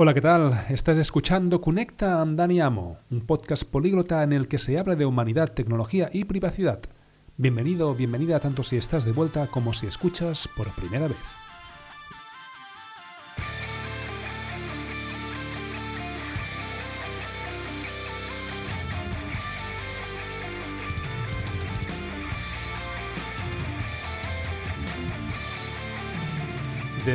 Hola, ¿qué tal? Estás escuchando Conecta amb Dani Amo, un podcast políglota en el que se habla de humanidad, tecnología y privacidad. Bienvenido o bienvenida tanto si estás de vuelta como si escuchas por primera vez.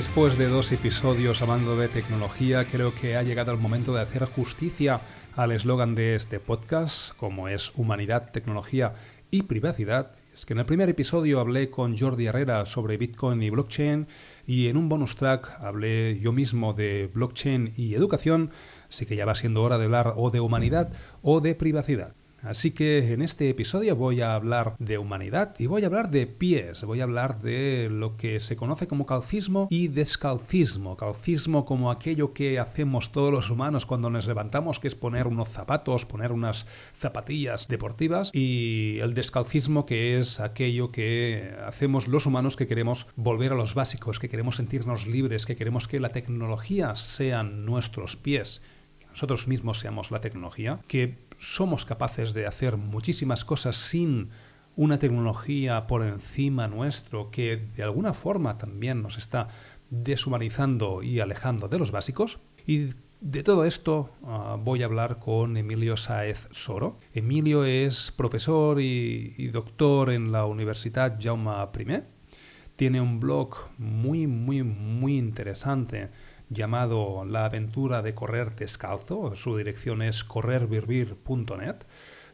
Después de dos episodios hablando de tecnología, creo que ha llegado el momento de hacer justicia al eslogan de este podcast, como es humanidad, tecnología y privacidad. Es que en el primer episodio hablé con Jordi Herrera sobre Bitcoin y blockchain y en un bonus track hablé yo mismo de blockchain y educación, así que ya va siendo hora de hablar o de humanidad o de privacidad. Así que en este episodio voy a hablar de humanidad y voy a hablar de pies, voy a hablar de lo que se conoce como calcismo y descalcismo. Calcismo como aquello que hacemos todos los humanos cuando nos levantamos, que es poner unos zapatos, poner unas zapatillas deportivas, y el descalcismo que es aquello que hacemos los humanos que queremos volver a los básicos, que queremos sentirnos libres, que queremos que la tecnología sean nuestros pies nosotros mismos seamos la tecnología, que somos capaces de hacer muchísimas cosas sin una tecnología por encima nuestro que de alguna forma también nos está deshumanizando y alejando de los básicos. Y de todo esto ah, voy a hablar con Emilio Saez Soro. Emilio es profesor y, y doctor en la Universidad Jaume I. Tiene un blog muy, muy, muy interesante llamado La aventura de correr descalzo. Su dirección es corrervirvir.net.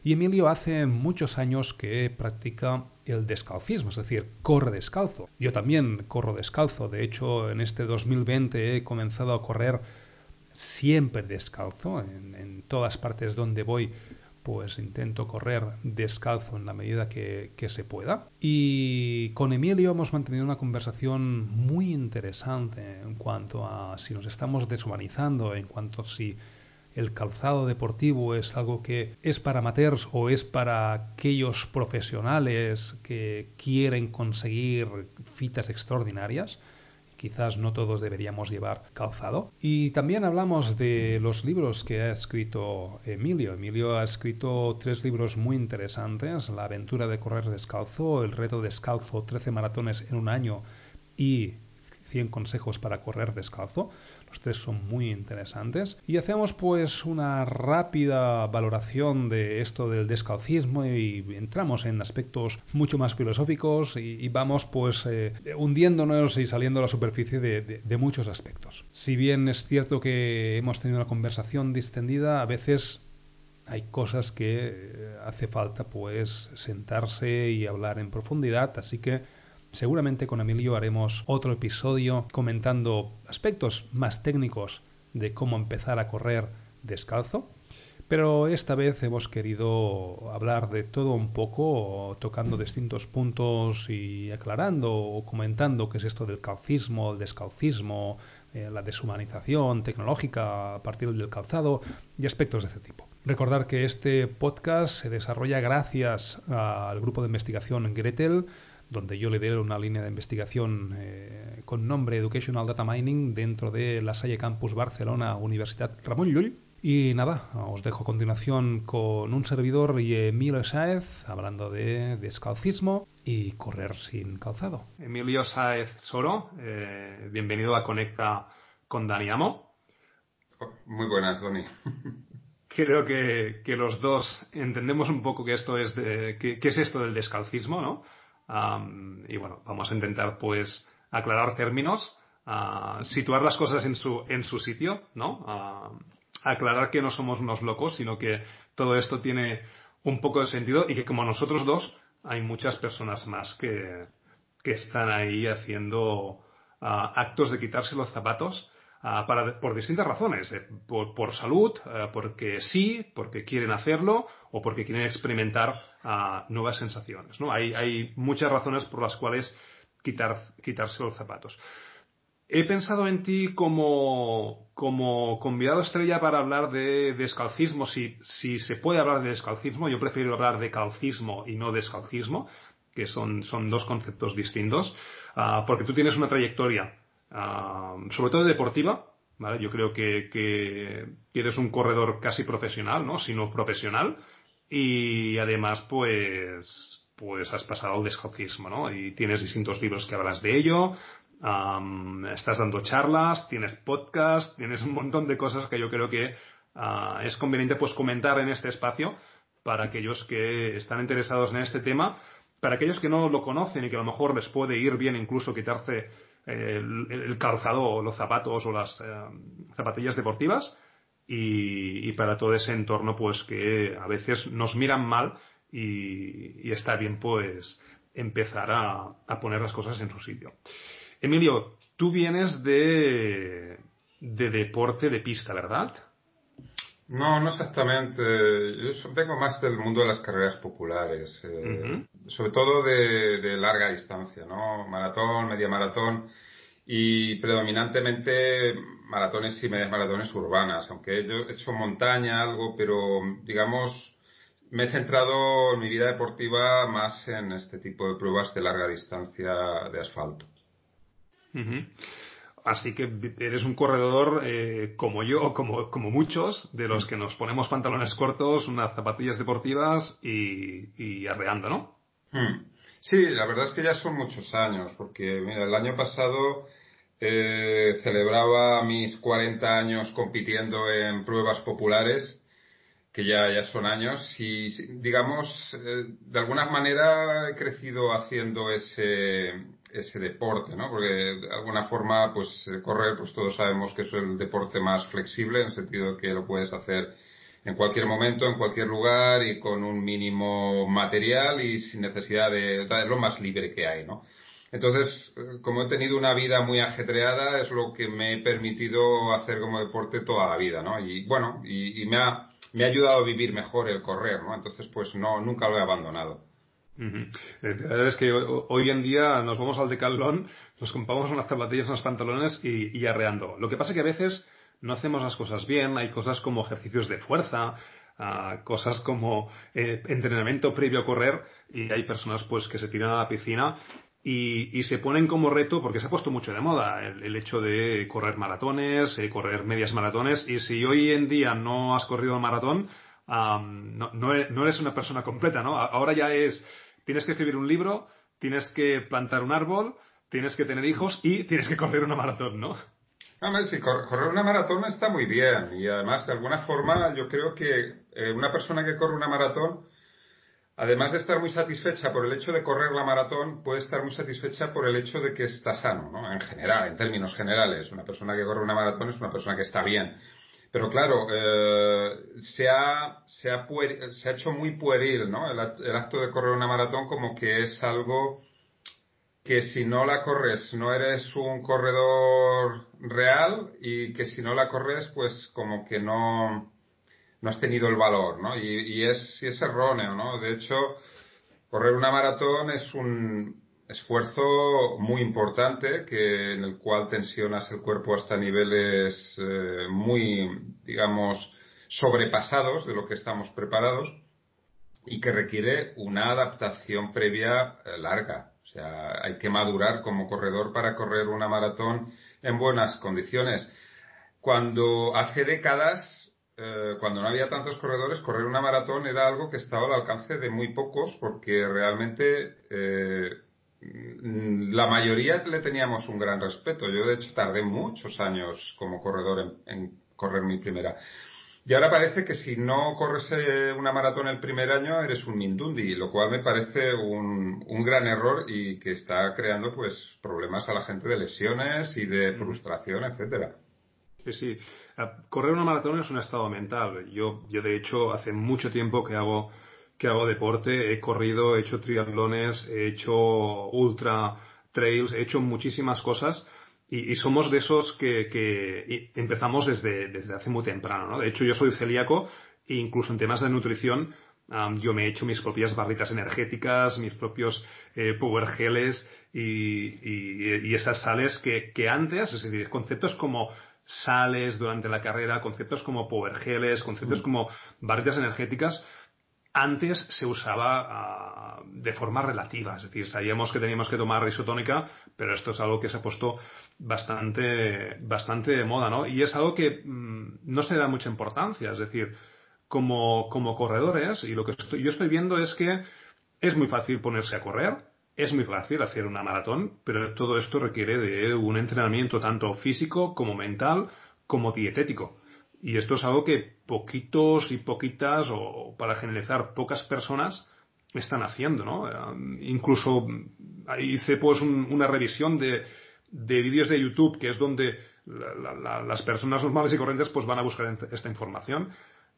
Y Emilio hace muchos años que practica el descalcismo, es decir, corre descalzo. Yo también corro descalzo. De hecho, en este 2020 he comenzado a correr siempre descalzo. En, en todas partes donde voy pues intento correr descalzo en la medida que, se pueda. Y con Emilio hemos mantenido una conversación muy interesante en cuanto a si nos estamos deshumanizando, en cuanto a si el calzado deportivo es algo que es para amateurs o es para aquellos profesionales que quieren conseguir fitas extraordinarias quizás no todos deberíamos llevar calzado. Y también hablamos de los libros que ha escrito Emilio. Emilio ha escrito tres libros muy interesantes, La aventura de correr descalzo, El reto descalzo, 13 maratones en un año y 100 consejos para correr descalzo. Los tres son muy interesantes. Y hacemos pues una rápida valoración de esto del descalcismo y entramos en aspectos mucho más filosóficos y, vamos pues eh, hundiéndonos y saliendo a la superficie de, de muchos aspectos. Si bien es cierto que hemos tenido una conversación distendida, a veces hay cosas que eh, hace falta pues sentarse y hablar en profundidad, así que Seguramente con Emilio haremos otro episodio comentando aspectos más técnicos de cómo empezar a correr descalzo. Pero esta vez hemos querido hablar de todo un poco, tocando distintos puntos y aclarando o comentando qué es esto del calcismo, el descalcismo, eh, la deshumanización tecnológica a partir del calzado y aspectos de este tipo. Recordar que este podcast se desarrolla gracias al grupo de investigación Gretel, donde yo lidero una línea de investigación eh, con nombre Educational Data Mining dentro de la Salle Campus Barcelona, Universidad Ramón Llull. Y nada, os dejo a continuación con un servidor y Emilio Sáez hablando de descalcismo y correr sin calzado. Emilio Sáez Soro, eh, bienvenido a Conecta con Dani Amo. Muy buenas, Dani. Creo que, que, los dos entendemos un poco que esto es de, qué es esto del descalcismo, ¿no? Y bueno, vamos a intentar pues aclarar términos, uh, situar las cosas en su, en su sitio, ¿no? aclarar que no somos unos locos, sino que todo esto tiene un poco de sentido y que como nosotros dos hay muchas personas más que, que están ahí haciendo actos de quitarse los zapatos para, por distintas razones, eh, por, por, salud, eh, porque sí, porque quieren hacerlo o porque quieren experimentar nuevas sensaciones. ¿no? Hay, hay, muchas razones por las cuales quitar, quitarse los zapatos. He pensado en ti como, como convidado estrella para hablar de descalcismo, si, si se puede hablar de descalcismo, yo prefiero hablar de calcismo y no descalcismo, que son, son dos conceptos distintos, ah, porque tú tienes una trayectoria, ah, sobre todo deportiva, ¿vale? Yo creo que, que, eres un corredor casi profesional, ¿no? Sino profesional. Y además, pues, pues has pasado al descocismo, ¿no? Y tienes distintos libros que hablas de ello, estás dando charlas, tienes podcast, tienes un montón de cosas que yo creo que ah, es conveniente pues comentar en este espacio para aquellos que están interesados en este tema, para aquellos que no lo conocen y que a lo mejor les puede ir bien incluso quitarse el, calzado o los zapatos o las eh, zapatillas deportivas y, para todo ese entorno pues que a veces nos miran mal y, está bien pues empezar a, a, poner las cosas en su sitio. Emilio, tú vienes de, de deporte de pista, ¿verdad? No, no exactamente. Yo vengo más del mundo de las carreras populares, eh, sobre todo de, larga distancia, ¿no? Maratón, media maratón y predominantemente maratones y medias maratones urbanas, aunque he hecho montaña algo, pero digamos me he centrado en mi vida deportiva más en este tipo de pruebas de larga distancia de asfalto. Así que eres un corredor eh, como yo, como, como muchos, de los que nos ponemos pantalones cortos, unas zapatillas deportivas y, arreando, ¿no? Hmm. Sí, la verdad es que ya son muchos años, porque mira, el año pasado eh, celebraba mis 40 años compitiendo en pruebas populares, que ya, ya son años, y digamos, eh, de alguna manera he crecido haciendo ese, ese deporte, ¿no? Porque de alguna forma, pues correr, pues todos sabemos que es el deporte más flexible, en el sentido que lo puedes hacer en cualquier momento, en cualquier lugar y con un mínimo material y sin necesidad de, de lo más libre que hay, ¿no? Entonces, eh, como he tenido una vida muy ajetreada, es lo que me he permitido hacer como deporte toda la vida, ¿no? Y bueno, y, y me, ha, me ha ayudado a vivir mejor el correr, ¿no? Entonces, pues no, nunca lo he abandonado. Eh, la verdad es que hoy en día nos vamos al decalón, nos compramos unas zapatillas, unos pantalones y, arreando. Lo que pasa es que a veces no hacemos las cosas bien, hay cosas como ejercicios de fuerza, ah, cosas como eh, entrenamiento previo a correr y hay personas pues que se tiran a la piscina y, se ponen como reto, porque se ha puesto mucho de moda el, hecho de correr maratones, eh, correr medias maratones, y si hoy en día no has corrido un maratón, no, no, eres una persona completa, ¿no? Ahora ya es tienes que escribir un libro, tienes que plantar un árbol, tienes que tener hijos y tienes que correr una maratón, ¿no? Hombre, sí, correr una maratón está muy bien y además de alguna forma yo creo que eh, una persona que corre una maratón, además de estar muy satisfecha por el hecho de correr la maratón, puede estar muy satisfecha por el hecho de que está sano, ¿no? En general, en términos generales, una persona que corre una maratón es una persona que está bien. Pero claro, eh, se, ha, se, ha se, ha, hecho muy pueril ¿no? El, acto de correr una maratón como que es algo que si no la corres no eres un corredor real y que si no la corres pues como que no, no has tenido el valor, ¿no? Y, es, y es erróneo, ¿no? De hecho, correr una maratón es un, esfuerzo muy importante que en el cual tensionas el cuerpo hasta niveles eh, muy, digamos, sobrepasados de lo que estamos preparados y que requiere una adaptación previa eh, larga. O sea, hay que madurar como corredor para correr una maratón en buenas condiciones. Cuando hace décadas, eh, cuando no había tantos corredores, correr una maratón era algo que estaba al alcance de muy pocos porque realmente Mm, la mayoría le teníamos un gran respeto. Yo, de hecho, tardé muchos años como corredor en, correr mi primera. Y ahora parece que si no corres eh, una maratón el primer año eres un mindundi, lo cual me parece un, un, gran error y que está creando pues problemas a la gente de lesiones y de frustración, etcétera. Sí, sí. Correr una maratón es un estado mental. Yo, yo de hecho hace mucho tiempo que hago que hago deporte, he corrido, he hecho triatlones, he hecho ultra trails, he hecho muchísimas cosas y, somos de esos que, empezamos desde, desde hace muy temprano, ¿no? De hecho, yo soy celíaco e incluso en temas de nutrición yo me he hecho mis propias barritas energéticas, mis propios eh, power geles y, esas sales que, que antes, es decir, conceptos como sales durante la carrera, conceptos como power geles, conceptos mm. como barritas energéticas, antes se usaba ah, de forma relativa, es decir, sabíamos que teníamos que tomar isotónica, pero esto es algo que se ha puesto bastante, bastante de moda, ¿no? Y es algo que mm, no se da mucha importancia, es decir, como, como corredores, y lo que yo estoy viendo es que es muy fácil ponerse a correr, es muy fácil hacer una maratón, pero todo esto requiere de un entrenamiento tanto físico como mental como dietético. Y esto es algo que poquitos y poquitas, o para generalizar, pocas personas están haciendo, ¿no? Eh, incluso hice pues una revisión de, de vídeos de YouTube, que es donde las personas normales y corrientes pues van a buscar esta información.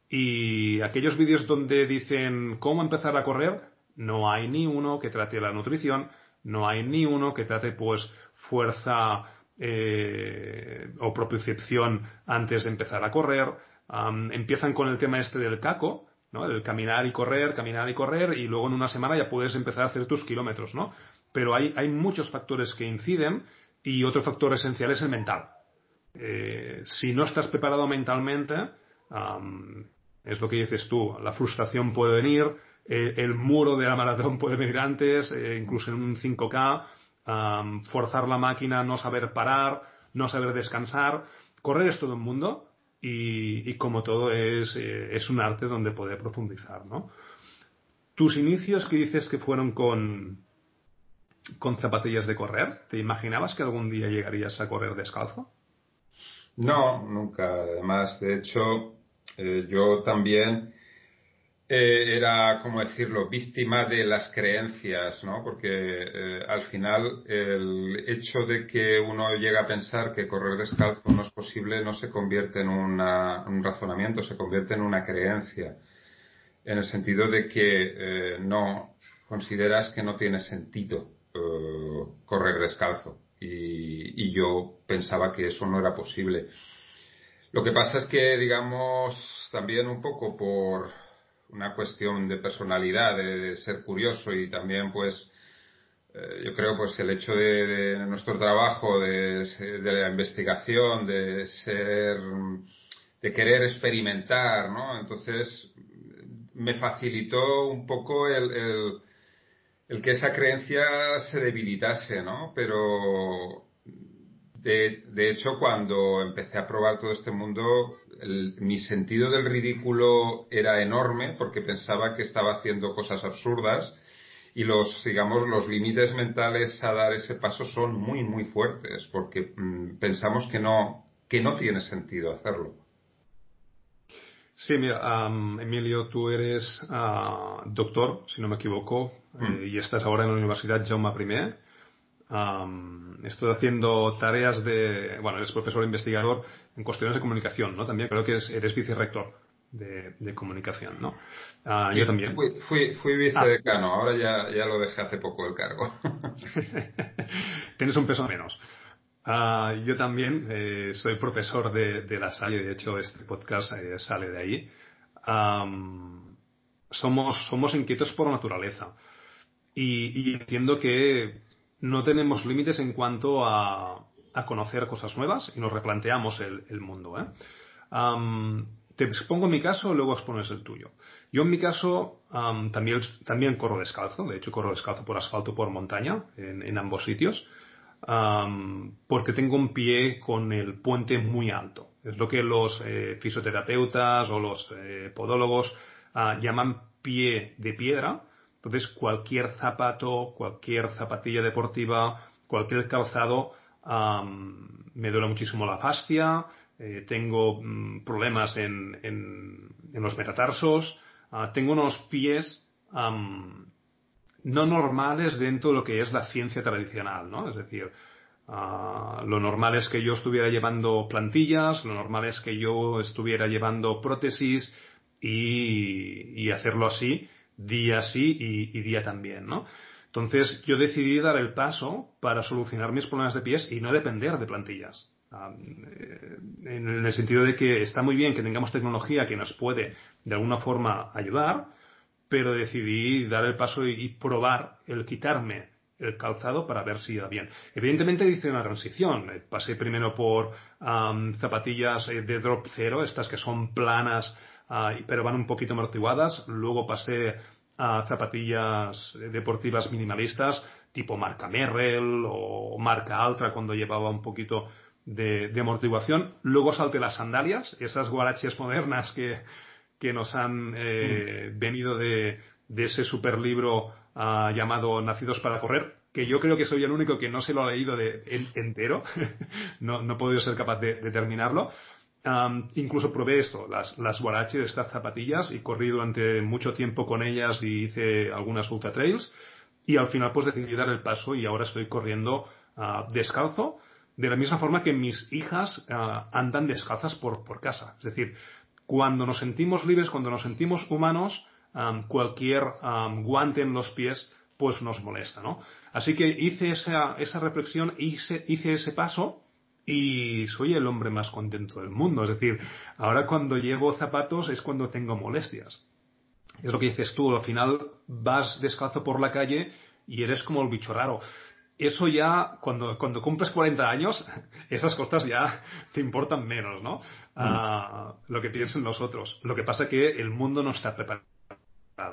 Y aquellos vídeos donde dicen cómo empezar a correr, no hay ni uno que trate la nutrición, no hay ni uno que trate pues fuerza eh, o propiocepción antes de empezar a correr. empiezan con el tema este del caco, ¿no? El caminar y correr, caminar y correr, y luego en una semana ya puedes empezar a hacer tus kilómetros, ¿no? Pero hay, hay muchos factores que inciden y otro factor esencial es el mental. Eh, si no estás preparado mentalmente, es lo que dices tú, la frustración puede venir, eh, el muro de la maratón puede venir antes, eh, incluso en un 5K, forzar la máquina, no saber parar, no saber descansar. Correr es todo un mundo y, como todo es, eh, es, un arte donde poder profundizar, ¿no? Tus inicios que dices que fueron con, con zapatillas de correr, ¿te imaginabas que algún día llegarías a correr descalzo? No, nunca. Además, de hecho, yo también eh, era, como decirlo, víctima de las creencias, ¿no? Porque eh, al final el hecho de que uno llega a pensar que correr descalzo no es posible no se convierte en un razonamiento, se convierte en una creencia. En el sentido de que eh, no consideras que no tiene sentido correr descalzo. Y, y yo pensaba que eso no era posible. Lo que pasa es que, digamos, también un poco por una cuestión de personalidad, de, ser curioso y también pues eh, yo creo pues el hecho de, nuestro trabajo, de, la investigación, de ser, de querer experimentar, ¿no? Entonces me facilitó un poco el, el, que esa creencia se debilitase, ¿no? Pero de, de hecho cuando empecé a probar todo este mundo mi sentido del ridículo era enorme porque pensaba que estaba haciendo cosas absurdas y los, digamos, los límites mentales a dar ese paso son muy, muy fuertes porque mm, pensamos que no, que no tiene sentido hacerlo. Sí, mira, Emilio, tú eres ah, doctor, si no me equivoco, mm. eh, y estás ahora en la Universidad Jaume I estoy haciendo tareas de, bueno, eres profesor investigador en cuestiones de comunicación, ¿no? También creo que eres vicerrector de, de comunicación, ¿no? Ah, yo también. Fui, fui, fui vicedecano, ah. ahora ya, ya lo dejé hace poco el cargo. Tienes un peso menos. Ah, yo también eh, soy profesor de, de, la Salle, de hecho este podcast eh, sale de ahí. somos, somos inquietos por naturaleza. Y, entiendo que no tenemos límites en cuanto a, conocer cosas nuevas y nos replanteamos el, mundo. ¿eh? te expongo mi caso, luego expones el tuyo. Yo en mi caso también, también corro descalzo, de hecho corro descalzo por asfalto, por montaña, en, ambos sitios, porque tengo un pie con el puente muy alto. Es lo que los eh, fisioterapeutas o los eh, podólogos ah, llaman pie de piedra, entonces, cualquier zapato, cualquier zapatilla deportiva, cualquier calzado, me duele muchísimo la fascia, eh, tengo mm, problemas en, los metatarsos, ah, tengo unos pies no normales dentro de lo que es la ciencia tradicional, ¿no? Es decir, ah, lo normal es que yo estuviera llevando plantillas, lo normal es que yo estuviera llevando prótesis y hacerlo así día sí y, día también, ¿no? Entonces yo decidí dar el paso para solucionar mis problemas de pies y no depender de plantillas. Eh, en el sentido de que está muy bien que tengamos tecnología que nos puede de alguna forma ayudar, pero decidí dar el paso y, probar el quitarme el calzado para ver si iba bien. Evidentemente hice una transición. Eh, pasé primero por zapatillas eh, de drop cero, estas que son planas pero van un poquito amortiguadas. Luego pasé a zapatillas deportivas minimalistas, tipo marca Merrell o marca Altra cuando llevaba un poquito de, amortiguación. Luego salté las sandalias, esas guaraches modernas que, que nos han eh, mm. venido de, de, ese super libro ah, llamado Nacidos para Correr, que yo creo que soy el único que no se lo ha leído de, entero, no, no he podido ser capaz de, terminarlo. Incluso probé esto, las, las guaraches, estas zapatillas, y corrí durante mucho tiempo con ellas y hice algunas ultra trails. Y al final pues decidí dar el paso y ahora estoy corriendo ah, descalzo, de la misma forma que mis hijas ah, andan descalzas por, por casa. Es decir, cuando nos sentimos libres, cuando nos sentimos humanos, cualquier guante en los pies pues nos molesta, ¿no? Así que hice esa, esa reflexión, hice, hice ese paso y soy el hombre más contento del mundo. Es decir, ahora cuando llevo zapatos es cuando tengo molestias. Es lo que dices tú, al final vas descalzo por la calle y eres como el bicho raro. Eso ya, cuando, cuando cumples 40 años, esas cosas ya te importan menos, ¿no? Ah, lo que piensen los otros. Lo que pasa es que el mundo no está preparado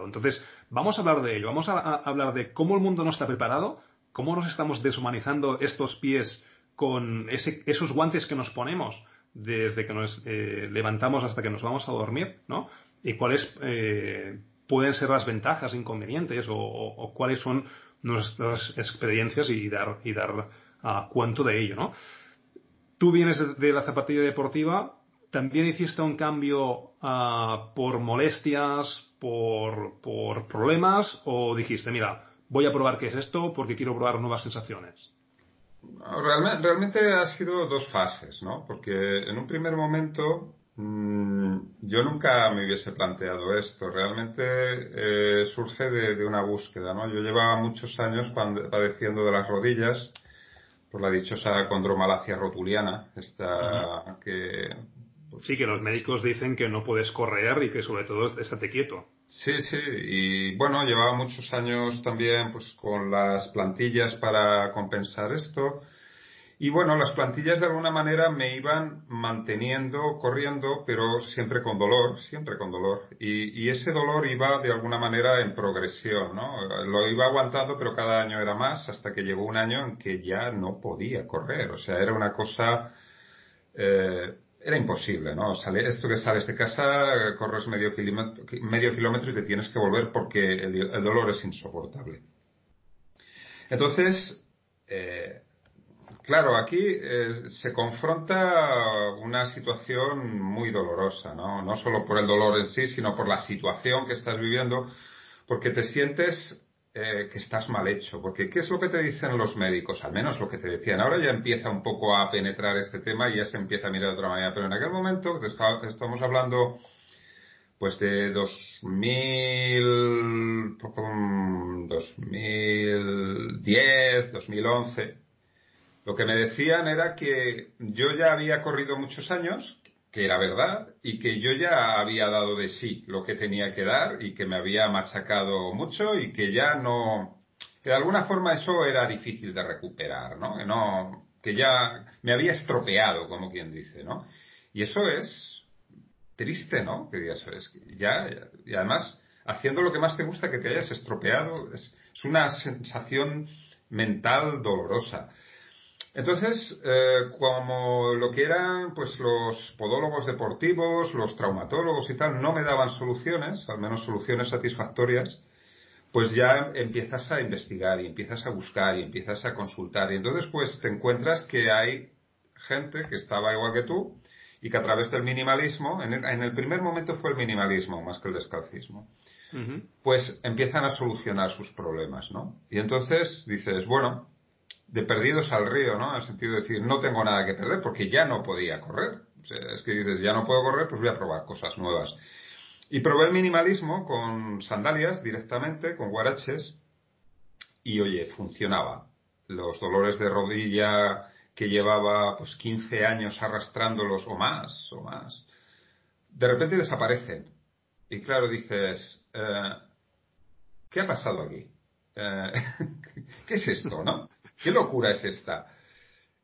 entonces, vamos a hablar de ello, vamos a, hablar de cómo el mundo no está preparado, cómo nos estamos deshumanizando estos pies con esos guantes que nos ponemos desde que nos eh, levantamos hasta que nos vamos a dormir, ¿no? Y cuáles eh, pueden ser las ventajas, inconvenientes o, cuáles son nuestras experiencias y dar, y dar cuento de ello, ¿no? Tú vienes de la zapatilla deportiva, también hiciste un cambio ah, por molestias, por, por problemas o dijiste, mira, voy a probar qué es esto porque quiero probar nuevas sensaciones? Realmente, realmente ha sido dos fases, ¿no? Porque en un primer momento mm, yo nunca me hubiese planteado esto. Realmente eh, surge de, una búsqueda, ¿no? Yo llevaba muchos años padeciendo de las rodillas por la dichosa condromalacia rotuliana, esta que Sí, que los médicos dicen que no puedes correr y que sobre todo estate quieto. Sí, sí, y bueno, llevaba muchos años también pues con las plantillas para compensar esto. Y bueno, las plantillas de alguna manera me iban manteniendo corriendo, pero siempre con dolor, siempre con dolor. Y, y, ese dolor iba de alguna manera en progresión, ¿no? Lo iba aguantando, pero cada año era más, hasta que llegó un año en que ya no podía correr. O sea, era una cosa eh, era imposible, ¿no? Sale, esto que sales de casa, corres medio kilómetro, medio kilómetro y te tienes que volver porque el, dolor es insoportable. Entonces, eh, claro, aquí eh, se confronta una situación muy dolorosa, ¿no? No solo por el dolor en sí, sino por la situación que estás viviendo, porque te sientes eh, que estás mal hecho, porque ¿qué es lo que te dicen los médicos? Al menos lo que te decían. Ahora ya empieza un poco a penetrar este tema y ya se empieza a mirar de otra manera, pero en aquel momento estamos hablando pues de 2000, 2010, 2011. Lo que me decían era que yo ya había corrido muchos años, que era verdad y que yo ya había dado de sí lo que tenía que dar y que me había machacado mucho y que ya no que de alguna forma eso era difícil de recuperar, ¿no? Que no que ya me había estropeado, como quien dice, ¿no? Y eso es triste, ¿no? Que eso es ya y además haciendo lo que más te gusta que te hayas estropeado es, es una sensación mental dolorosa. Entonces, eh, como lo que eran pues los podólogos deportivos, los traumatólogos y tal, no me daban soluciones, al menos soluciones satisfactorias, pues ya empiezas a investigar y empiezas a buscar y empiezas a consultar. Y entonces pues te encuentras que hay gente que estaba igual que tú y que a través del minimalismo, en el, primer momento fue el minimalismo más que el descalcismo, pues empiezan a solucionar sus problemas, ¿no? Y entonces dices, bueno, de perdidos al río, ¿no? En el sentido de decir, no tengo nada que perder porque ya no podía correr. O sea, es que dices, ya no puedo correr, pues voy a probar cosas nuevas. Y probé el minimalismo con sandalias directamente, con guaraches, y oye, funcionaba. Los dolores de rodilla que llevaba pues 15 años arrastrándolos o más, o más, de repente desaparecen. Y claro, dices, eh, ¿qué ha pasado aquí? Eh, ¿Qué es esto, no? ¿Qué locura es esta?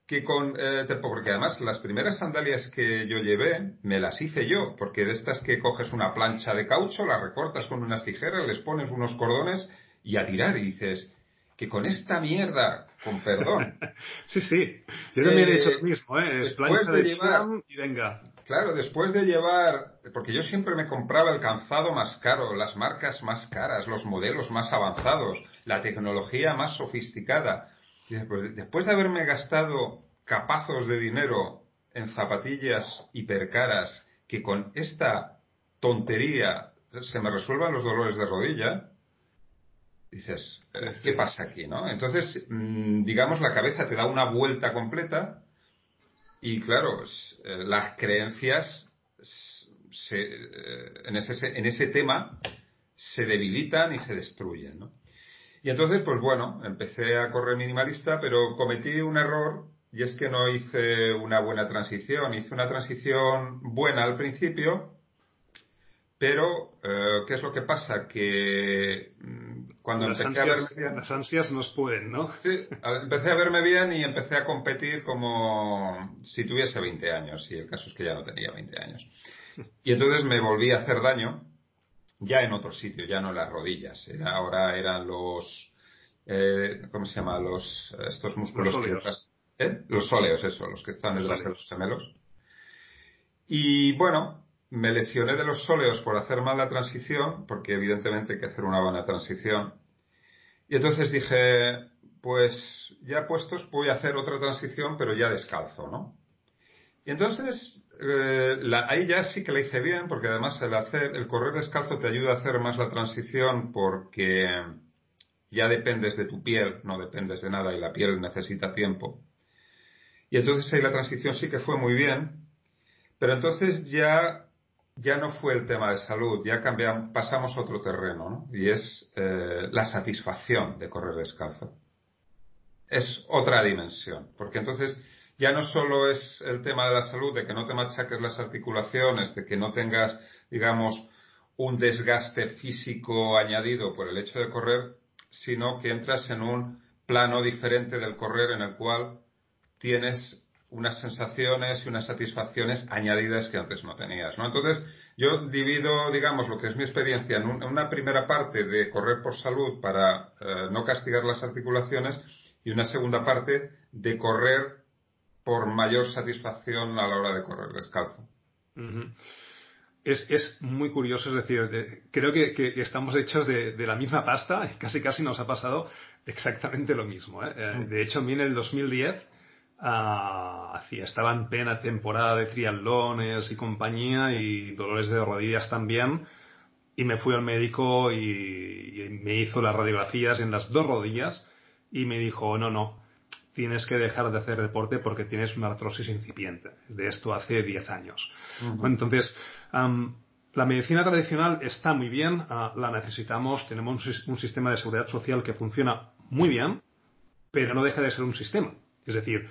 que con, eh, porque además las primeras sandalias que yo llevé me las hice yo, porque de estas que coges una plancha de caucho, la recortas con unas tijeras, les pones unos cordones y a tirar y dices que con esta mierda, con perdón. sí, sí, yo también he hecho lo mismo, ¿eh? plancha de, llevar, y venga. Claro, después de llevar, porque yo siempre me compraba el calzado más caro, las marcas más caras, los modelos más avanzados, la tecnología más sofisticada. Después, de haberme gastado capazos de dinero en zapatillas hipercaras que con esta tontería se me resuelvan los dolores de rodilla, dices, ¿qué pasa aquí? ¿no? Entonces, mm, digamos, la cabeza te da una vuelta completa y claro, eh, las creencias eh, en, ese, en ese tema se debilitan y se destruyen. ¿no? Y entonces, pues bueno, empecé a correr minimalista, pero cometí un error y es que no hice una buena transición. Hice una transición buena al principio, pero eh, ¿qué es lo que pasa? Que mm, cuando empecé a verme bien... Las ansias nos pueden, ¿no? Sí, empecé a verme bien y empecé a competir como si tuviese 20 años, y el caso es que ya no tenía 20 años. Y entonces me volví a hacer daño ya en otro sitio, ya no en las rodillas. Era, ahora eran los, eh, ¿cómo se llama? Los, estos músculos. Los óleos. ¿eh? Los óleos, eso, los que están detrás de los gemelos. Y bueno, me lesioné de los sóleos por hacer mal la transición, porque evidentemente hay que hacer una buena transición. Y entonces dije, pues ya puestos voy a hacer otra transición, pero ya descalzo, ¿no? Y entonces eh, ahí ya sí que la hice bien, porque además el correr descalzo te ayuda a hacer más la transición porque ya dependes de tu piel, no dependes de nada y la piel necesita tiempo. Y entonces ahí la transición sí que fue muy bien, pero entonces ya, ya no fue el tema de salud, ya cambiamos, pasamos a otro terreno, ¿no? Y es eh, la satisfacción de correr descalzo. Es otra dimensión, porque entonces ya no solo es el tema de la salud, de que no te machaques las articulaciones, de que no tengas, digamos, un desgaste físico añadido por el hecho de correr, sino que entras en un plano diferente del correr en el cual tienes unas sensaciones y unas satisfacciones añadidas que antes no tenías, ¿no? Entonces, yo divido, digamos, lo que es mi experiencia en, una primera parte de correr por salud para eh, no castigar las articulaciones y una segunda parte de correr por mayor satisfacción a la hora de correr descalzo. es, muy curioso, es decir, creo que, estamos hechos de, la misma pasta, casi casi nos ha pasado exactamente lo mismo. ¿eh? Eh, mm. De hecho, a mí en el 2010 uh, estaba en plena temporada de triatlones y compañía y dolores de rodillas también y me fui al médico y, y me hizo las radiografías en las dos rodillas y me dijo, no, no, tienes que dejar de hacer deporte porque tienes una artrosis incipiente. De esto hace 10 años. Entonces, la medicina tradicional está muy bien, ah, la necesitamos, tenemos un, sistema de seguridad social que funciona muy bien, pero no deja de ser un sistema. Es decir,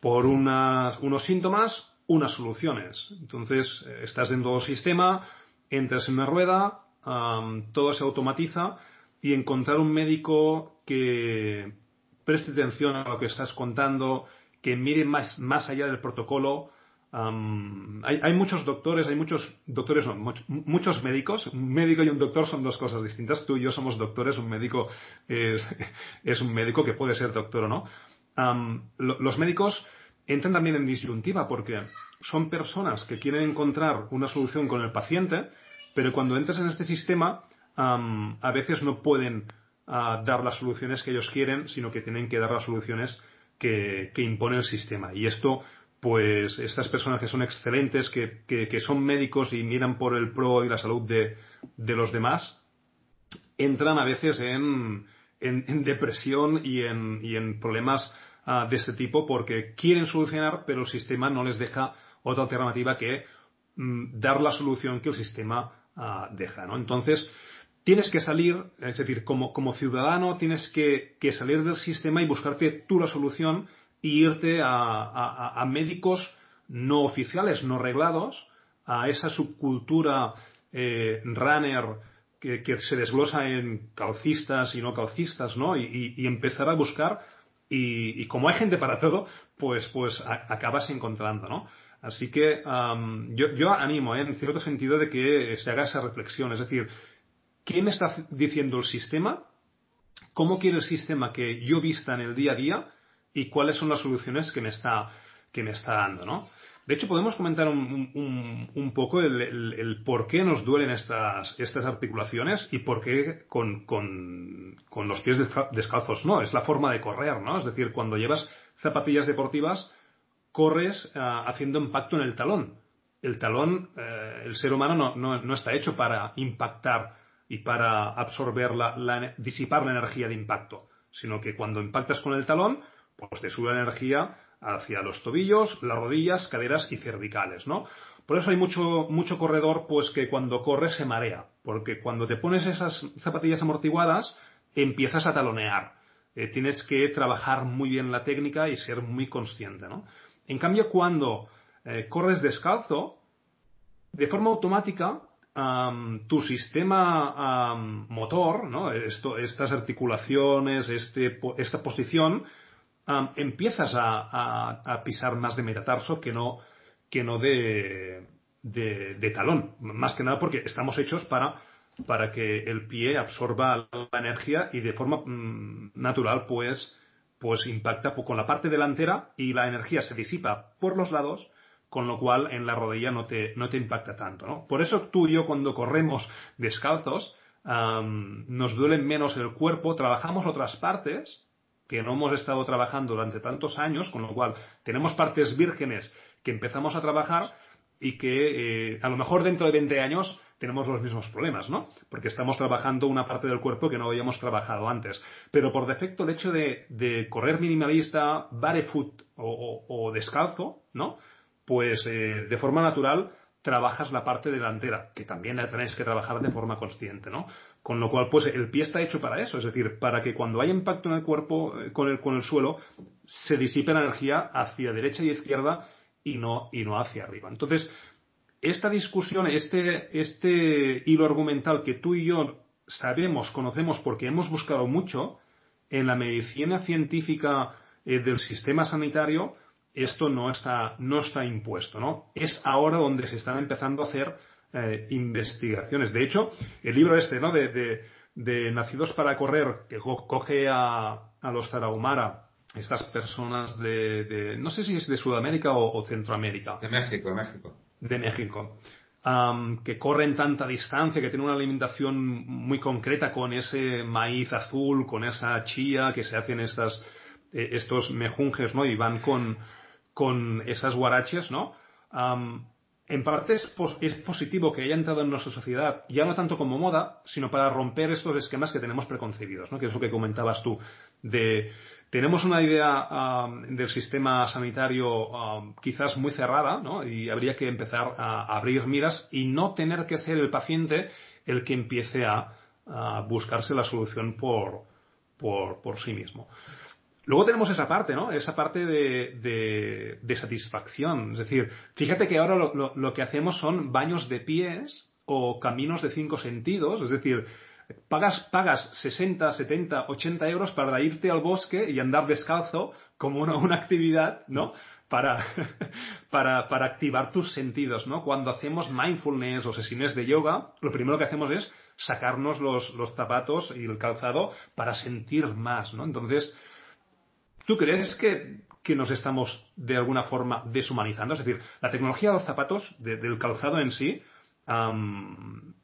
por unos síntomas, unas soluciones. Entonces, eh, estás en todo sistema, entras en una rueda, todo se automatiza y encontrar un médico que preste atención a lo que estás contando, que mire más, más allá del protocolo. hay, muchos doctores, hay muchos doctores, muchos médicos. Un médico y un doctor son dos cosas distintas. Tú y yo somos doctores, un médico es, es un médico que puede ser doctor o no. los médicos entran también en disyuntiva porque son personas que quieren encontrar una solución con el paciente, pero cuando entras en este sistema, a veces no pueden a dar las soluciones que ellos quieren, sino que tienen que dar las soluciones que, impone el sistema. Y esto, pues, estas personas que son excelentes, que, que, son médicos y miran por el pro y la salud de, de los demás, entran a veces en, en, depresión y en, y en problemas ah, de este tipo porque quieren solucionar, pero el sistema no les deja otra alternativa que mm, dar la solución que el sistema ah, deja. ¿no? Entonces, tienes que salir, es decir, como, como ciudadano tienes que, salir del sistema y buscarte tú la solución e irte a, médicos no oficiales, no reglados, a esa subcultura eh, runner que, se desglosa en calcistas y no calcistas, ¿no? Y, empezar a buscar y, como hay gente para todo, pues, pues acabas encontrando, ¿no? Así que yo, yo, animo, ¿eh? en cierto sentido, de que se haga esa reflexión. Es decir, ¿qué me está diciendo el sistema? ¿Cómo quiere el sistema que yo vista en el día a día? ¿Y cuáles son las soluciones que me está, que me está dando, ¿no? De hecho, podemos comentar un, poco el, por qué nos duelen estas, estas articulaciones y por qué con, con, los pies descalzos no. Es la forma de correr, ¿no? Es decir, cuando llevas zapatillas deportivas, corres eh, haciendo impacto en el talón. El talón, eh, el ser humano no, está hecho para impactar y para absorber, disipar la energía de impacto, sino que cuando impactas con el talón, pues te sube la energía hacia los tobillos, las rodillas, caderas y cervicales, ¿no? Por eso hay mucho, mucho corredor, pues que cuando corre se marea, porque cuando te pones esas zapatillas amortiguadas, empiezas a talonear. Eh, tienes que trabajar muy bien la técnica y ser muy consciente, ¿no? En cambio, cuando eh, corres descalzo, de forma automática, tu sistema motor, ¿no? estas articulaciones, este, esta posición, empiezas a, pisar más de metatarso que no, que no de, de, talón. Más que nada porque estamos hechos para, para que el pie absorba la energía y de forma mm, natural pues, pues impacta con la parte delantera y la energía se disipa por los lados con lo cual en la rodilla no te, no te impacta tanto. ¿no? Por eso tú y yo cuando corremos descalzos nos duele menos el cuerpo, trabajamos otras partes que no hemos estado trabajando durante tantos años, con lo cual tenemos partes vírgenes que empezamos a trabajar y que eh, a lo mejor dentro de 20 años tenemos los mismos problemas, ¿no? Porque estamos trabajando una parte del cuerpo que no habíamos trabajado antes. Pero por defecto el hecho de, correr minimalista, barefoot o, descalzo, ¿no? Pues eh, de forma natural trabajas la parte delantera, que también la tenéis que trabajar de forma consciente, ¿no? Con lo cual, pues el pie está hecho para eso, es decir, para que cuando haya impacto en el cuerpo eh, con el, con el suelo, se disipe la energía hacia derecha y izquierda y no, y no hacia arriba. Entonces, esta discusión, este, este hilo argumental que tú y yo sabemos, conocemos porque hemos buscado mucho en la medicina científica eh, del sistema sanitario, esto no está, no está impuesto, ¿no? Es ahora donde se están empezando a hacer eh, investigaciones. De hecho, el libro este, ¿no? De, Nacidos para Correr, que coge a, los Tarahumara, estas personas de, no sé si es de Sudamérica o, Centroamérica. De México, de México. De México. que corren tanta distancia, que tienen una alimentación muy concreta con ese maíz azul, con esa chía que se hacen estas, eh, estos mejunjes, ¿no? Y van con, con esas guaraches, ¿no? en parte es, positivo que haya entrado en nuestra sociedad, ya no tanto como moda, sino para romper estos esquemas que tenemos preconcebidos, ¿no? que es lo que comentabas tú, de tenemos una idea del sistema sanitario quizás muy cerrada, ¿no? y habría que empezar a abrir miras y no tener que ser el paciente el que empiece a, buscarse la solución por sí mismo. Luego tenemos esa parte, ¿no? Esa parte de, de, satisfacción. Es decir, fíjate que ahora lo, lo, que hacemos son baños de pies o caminos de cinco sentidos. Es decir, pagas, pagas 60, 70, 80 euros para irte al bosque y andar descalzo como una, una actividad, ¿no? Para, para, para, activar tus sentidos, ¿no? Cuando hacemos mindfulness o sesiones de yoga, lo primero que hacemos es sacarnos los, los zapatos y el calzado para sentir más, ¿no? Entonces, ¿Tú crees que, nos estamos de alguna forma deshumanizando? Es decir, la tecnología de los zapatos, del calzado en sí,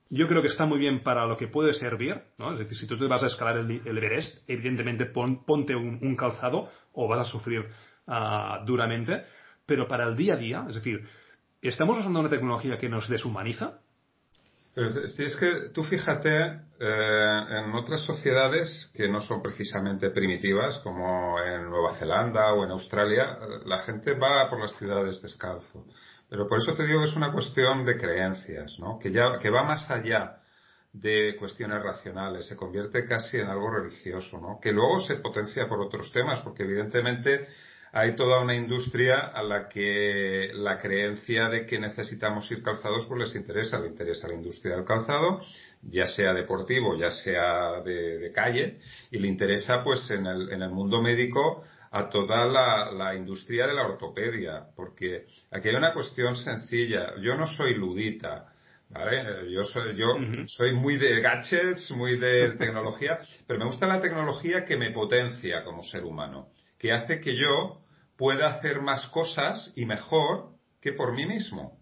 yo creo que está muy bien para lo que puede servir, ¿no? Es decir, si tú te vas a escalar el, Everest, evidentemente ponte un, calzado o vas a sufrir ah, duramente, pero para el día a día, es decir, ¿estamos usando una tecnología que nos deshumaniza? Es que tú fíjate eh, en otras sociedades que no son precisamente primitivas, como en Nueva Zelanda o en Australia, la gente va por las ciudades descalzo. Pero por eso te digo que es una cuestión de creencias, ¿no? que, ya, que va más allá de cuestiones racionales, se convierte casi en algo religioso, ¿no? que luego se potencia por otros temas, porque evidentemente hay toda una industria a la que la creencia de que necesitamos ir calzados pues les interesa, le interesa la industria del calzado, ya sea deportivo, ya sea de, calle, y le interesa pues en el, en el mundo médico a toda la, industria de la ortopedia, porque aquí hay una cuestión sencilla. Yo no soy ludita, ¿vale? Yo soy, yo soy muy de gadgets, muy de tecnología, pero me gusta la tecnología que me potencia como ser humano, que hace que yo pueda hacer más cosas y mejor que por mí mismo.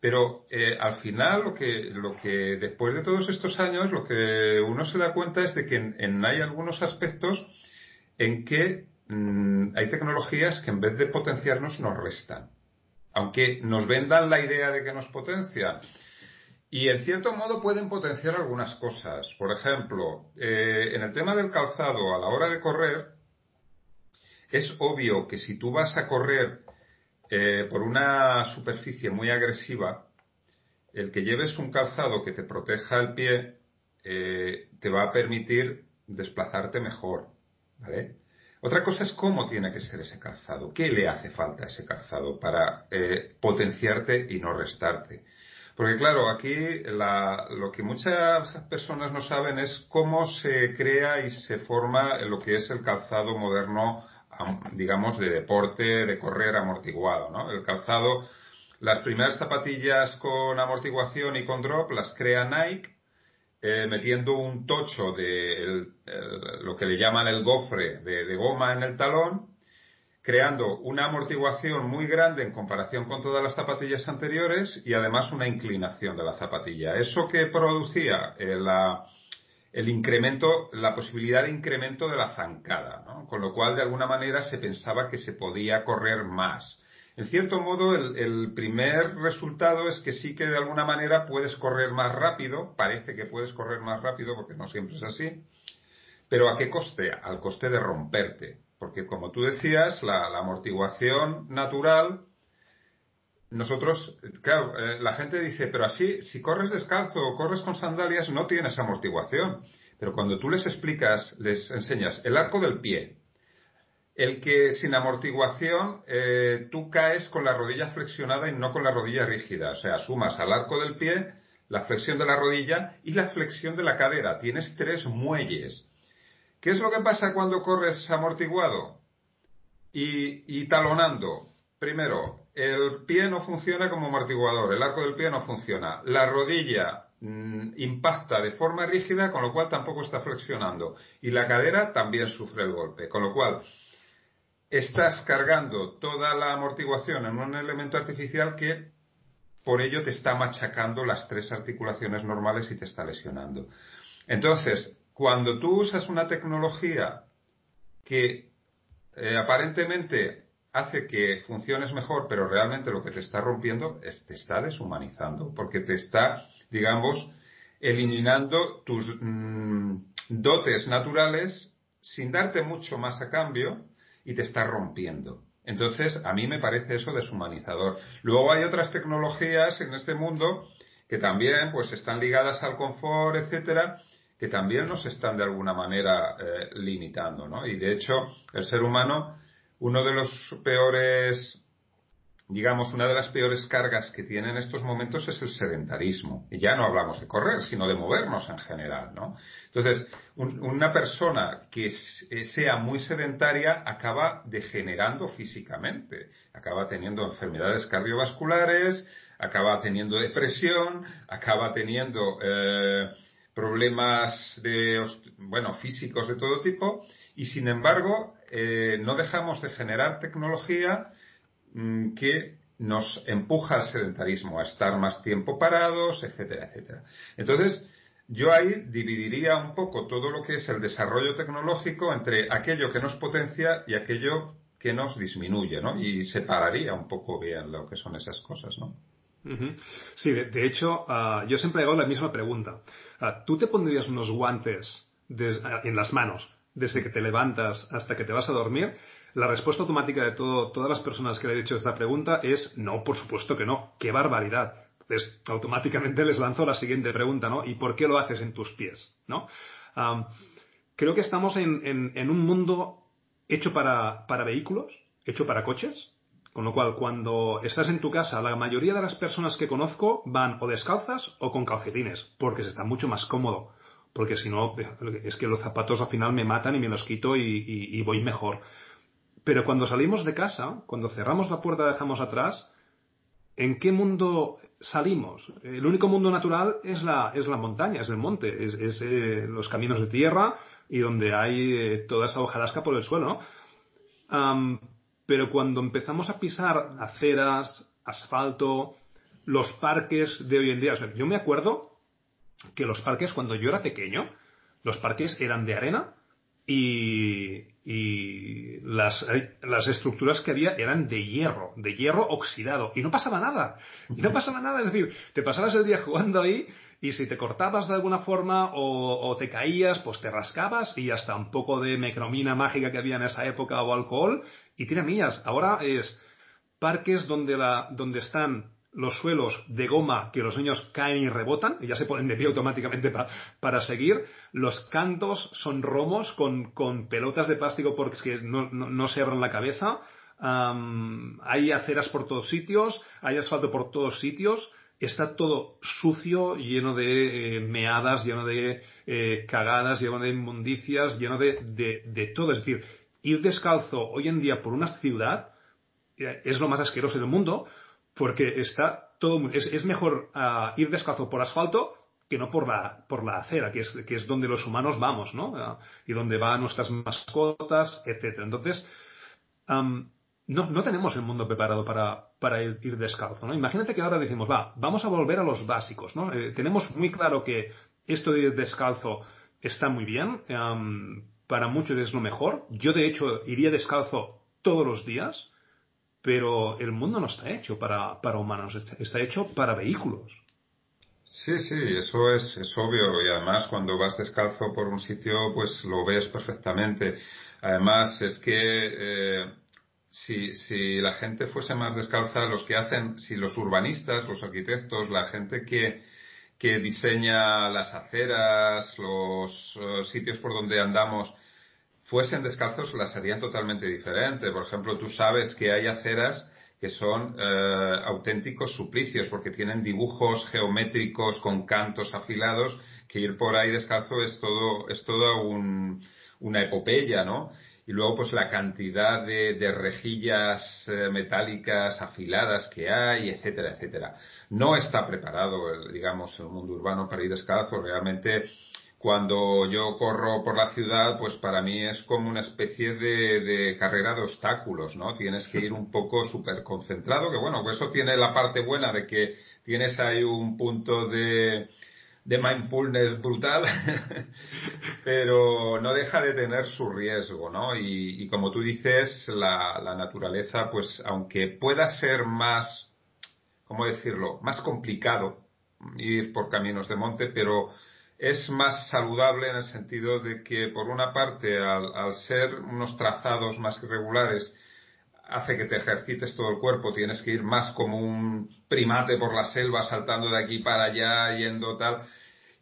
Pero eh, al final lo que, lo que después de todos estos años lo que uno se da cuenta es de que en hay algunos aspectos en que Mm, hay tecnologías que en vez de potenciarnos nos restan. Aunque nos vendan la idea de que nos potencian. Y en cierto modo pueden potenciar algunas cosas. Por ejemplo, eh, en el tema del calzado, a la hora de correr, es obvio que si tú vas a correr eh, por una superficie muy agresiva, el que lleves un calzado que te proteja el pie eh, te va a permitir desplazarte mejor. ¿vale? Otra cosa es cómo tiene que ser ese calzado, qué le hace falta a ese calzado para eh, potenciarte y no restarte. Porque claro, aquí lo que muchas personas no saben es cómo se crea y se forma lo que es el calzado moderno, digamos, de deporte, de correr amortiguado, ¿no? El calzado, las primeras zapatillas con amortiguación y con drop las crea Nike eh, metiendo un tocho de lo que le llaman el gofre de, goma en el talón, creando una amortiguación muy grande en comparación con todas las zapatillas anteriores y además una inclinación de la zapatilla. Eso que producía eh, el incremento, la posibilidad de incremento de la zancada, con lo cual de alguna manera se pensaba que se podía correr más. En cierto modo, el, primer resultado es que sí que de alguna manera puedes correr más rápido, parece que puedes correr más rápido porque no siempre es así, pero ¿a qué coste? Al coste de romperte. Porque como tú decías, la, amortiguación natural, nosotros, claro, eh, la gente dice, pero así, si corres descalzo o corres con sandalias, no tienes amortiguación. Pero cuando tú les explicas, les enseñas el arco del pie, el que sin amortiguación eh, tú caes con la rodilla flexionada y no con la rodilla rígida. O sea, sumas al arco del pie la flexión de la rodilla y la flexión de la cadera. Tienes tres muelles. ¿Qué es lo que pasa cuando corres amortiguado y, talonando? Primero, el pie no funciona como amortiguador, el arco del pie no funciona. La rodilla mm, impacta de forma rígida, con lo cual tampoco está flexionando. Y la cadera también sufre el golpe. Con lo cual, estás cargando toda la amortiguación en un elemento artificial que por ello te está machacando las tres articulaciones normales y te está lesionando. Entonces, cuando tú usas una tecnología que eh, aparentemente hace que funciones mejor, pero realmente lo que te está rompiendo es te está deshumanizando, porque te está, digamos, eliminando tus mm, dotes naturales sin darte mucho más a cambio y te está rompiendo. Entonces, a mí me parece eso deshumanizador. Luego hay otras tecnologías en este mundo que también pues están ligadas al confort, etcétera, que también nos están de alguna manera eh, limitando, ¿no? Y de hecho, el ser humano, uno de los peores digamos, una de las peores cargas que tiene en estos momentos es el sedentarismo. Y ya no hablamos de correr, sino de movernos en general, ¿no? Entonces, una persona que eh, sea muy sedentaria acaba degenerando físicamente, acaba teniendo enfermedades cardiovasculares, acaba teniendo depresión, acaba teniendo eh, problemas de, bueno, físicos de todo tipo, y sin embargo, eh, no dejamos de generar tecnología Mm, que nos empuja al sedentarismo, a estar más tiempo parados, etcétera, etcétera. Entonces, yo ahí dividiría un poco todo lo que es el desarrollo tecnológico entre aquello que nos potencia y aquello que nos disminuye, ¿no? Y separaría un poco bien lo que son esas cosas, ¿no? Sí, de, hecho, ah, yo siempre hago la misma pregunta. Ah, ¿Tú te pondrías unos guantes ah, en las manos desde que te levantas hasta que te vas a dormir? La respuesta automática de todas las personas que le he hecho esta pregunta es no, por supuesto que no. ¡Qué barbaridad! Entonces, automáticamente les lanzo la siguiente pregunta, ¿no? ¿Y por qué lo haces en tus pies? ¿No? creo que estamos en, un mundo hecho para, para vehículos, hecho para coches, con lo cual, cuando estás en tu casa, la mayoría de las personas que conozco van o descalzas o con calcetines, porque se está mucho más cómodo. Porque si no, es que los zapatos al final me matan y me los quito y voy mejor pero cuando salimos de casa, cuando cerramos la puerta y dejamos atrás, ¿en qué mundo salimos? El único mundo natural es la, es la montaña, es el monte, es, eh, los caminos de tierra y donde hay eh, toda esa hojarasca por el suelo, pero cuando empezamos a pisar aceras, asfalto, los parques de hoy en día, yo me acuerdo que los parques cuando yo era pequeño, los parques eran de arena y, las, las, estructuras que había eran de hierro, de hierro oxidado, y no pasaba nada, y no pasaba nada, es decir, te pasabas el día jugando ahí y si te cortabas de alguna forma o, te caías, pues te rascabas y hasta un poco de mecromina mágica que había en esa época o alcohol y tiene millas. Ahora es parques donde, la, donde están los suelos de goma que los niños caen y rebotan y ya se ponen de pie automáticamente para seguir. Los cantos son romos con, con pelotas de plástico porque no, no, se abran la cabeza. hay aceras por todos sitios, hay asfalto por todos sitios. Está todo sucio, lleno de eh, meadas, lleno de eh, cagadas, lleno de inmundicias, lleno de, de todo. Es decir, ir descalzo hoy en día por una ciudad eh, es lo más asqueroso del mundo porque está todo es, mejor ah, ir descalzo por asfalto que no por la por la acera que es que es donde los humanos vamos no ah, y donde van nuestras mascotas etcétera entonces no, no, tenemos el mundo preparado para, para ir, descalzo, ¿no? Imagínate que ahora decimos, va, vamos a volver a los básicos, ¿no? Eh, tenemos muy claro que esto de ir descalzo está muy bien, para muchos es lo mejor. Yo, de hecho, iría descalzo todos los días, pero el mundo no está hecho para, para humanos, está, hecho para vehículos. Sí, sí, eso es, es, obvio y además cuando vas descalzo por un sitio pues lo ves perfectamente. Además es que eh, si, si la gente fuese más descalza, los que hacen, si los urbanistas, los arquitectos, la gente que, que diseña las aceras, los eh, sitios por donde andamos, fuesen descalzos las harían totalmente diferente. Por ejemplo, tú sabes que hay aceras que son eh, auténticos suplicios porque tienen dibujos geométricos con cantos afilados que ir por ahí descalzo es todo es toda una epopeya, ¿no? Y luego pues la cantidad de, de rejillas eh, metálicas afiladas que hay, etcétera, etcétera. No está preparado, digamos, el mundo urbano para ir descalzo. Realmente cuando yo corro por la ciudad, pues para mí es como una especie de, carrera de obstáculos, ¿no? Tienes que ir un poco súper concentrado, que bueno, pues eso tiene la parte buena de que tienes ahí un punto de, de mindfulness brutal, pero no deja de tener su riesgo, ¿no? Y, como tú dices, la, la naturaleza, pues aunque pueda ser más, ¿cómo decirlo?, más complicado ir por caminos de monte, pero es más saludable en el sentido de que, por una parte, al, ser unos trazados más irregulares, hace que te ejercites todo el cuerpo, tienes que ir más como un primate por la selva, saltando de aquí para allá, yendo tal.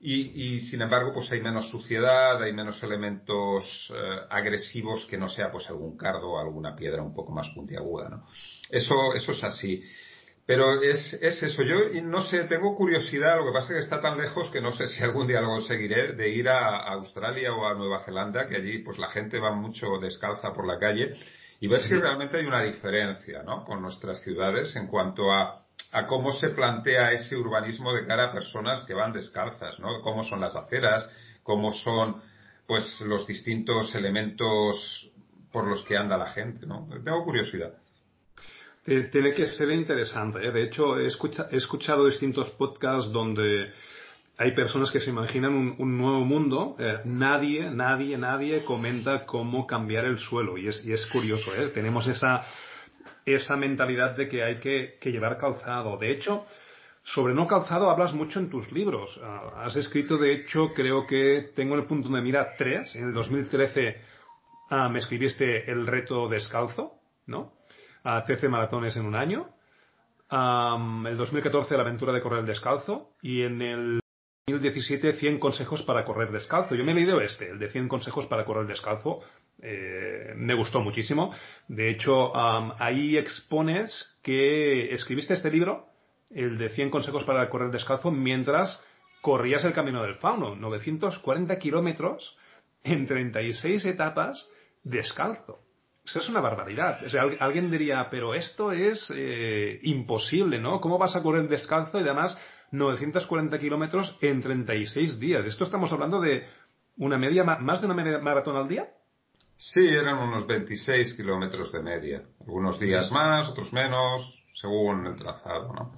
Y, sin embargo, pues hay menos suciedad, hay menos elementos eh, agresivos que no sea pues algún cardo o alguna piedra un poco más puntiaguda, ¿no? Eso, eso es así. Pero es, es eso, yo no sé, tengo curiosidad, lo que pasa es que está tan lejos que no sé si algún día lo conseguiré, de ir a, Australia o a Nueva Zelanda, que allí pues la gente va mucho descalza por la calle, y ver si realmente hay una diferencia, ¿no? Con nuestras ciudades en cuanto a, a cómo se plantea ese urbanismo de cara a personas que van descalzas, ¿no? Cómo son las aceras, cómo son, pues, los distintos elementos por los que anda la gente, ¿no? Tengo curiosidad. Tiene que ser interesante. ¿eh? De hecho, he, escuchado distintos podcasts donde hay personas que se imaginan un, nuevo mundo. Eh, nadie, nadie, nadie comenta cómo cambiar el suelo. Y es, y es curioso. ¿eh? Tenemos esa, esa mentalidad de que hay que, llevar calzado. De hecho, sobre no calzado hablas mucho en tus libros. Ah, has escrito, de hecho, creo que tengo el punto de mira 3. En el 2013 ah, me escribiste El reto descalzo, ¿no? A 13 maratones en un año. el 2014 la aventura de correr descalzo y en el 2017 100 consejos para correr descalzo. Yo me he leído este, el de 100 consejos para correr descalzo. Eh, me gustó muchísimo. De hecho, ahí expones que escribiste este libro, el de 100 consejos para correr descalzo, mientras corrías el camino del fauno, 940 kilómetros en 36 etapas descalzo. Es una barbaridad. O sea, alguien diría, pero esto es eh, imposible, ¿no? ¿Cómo vas a correr descalzo y además 940 kilómetros en 36 días? Esto estamos hablando de una media, más de una media maratón al día. Sí, eran unos 26 kilómetros de media. Algunos días más, otros menos, según el trazado, ¿no?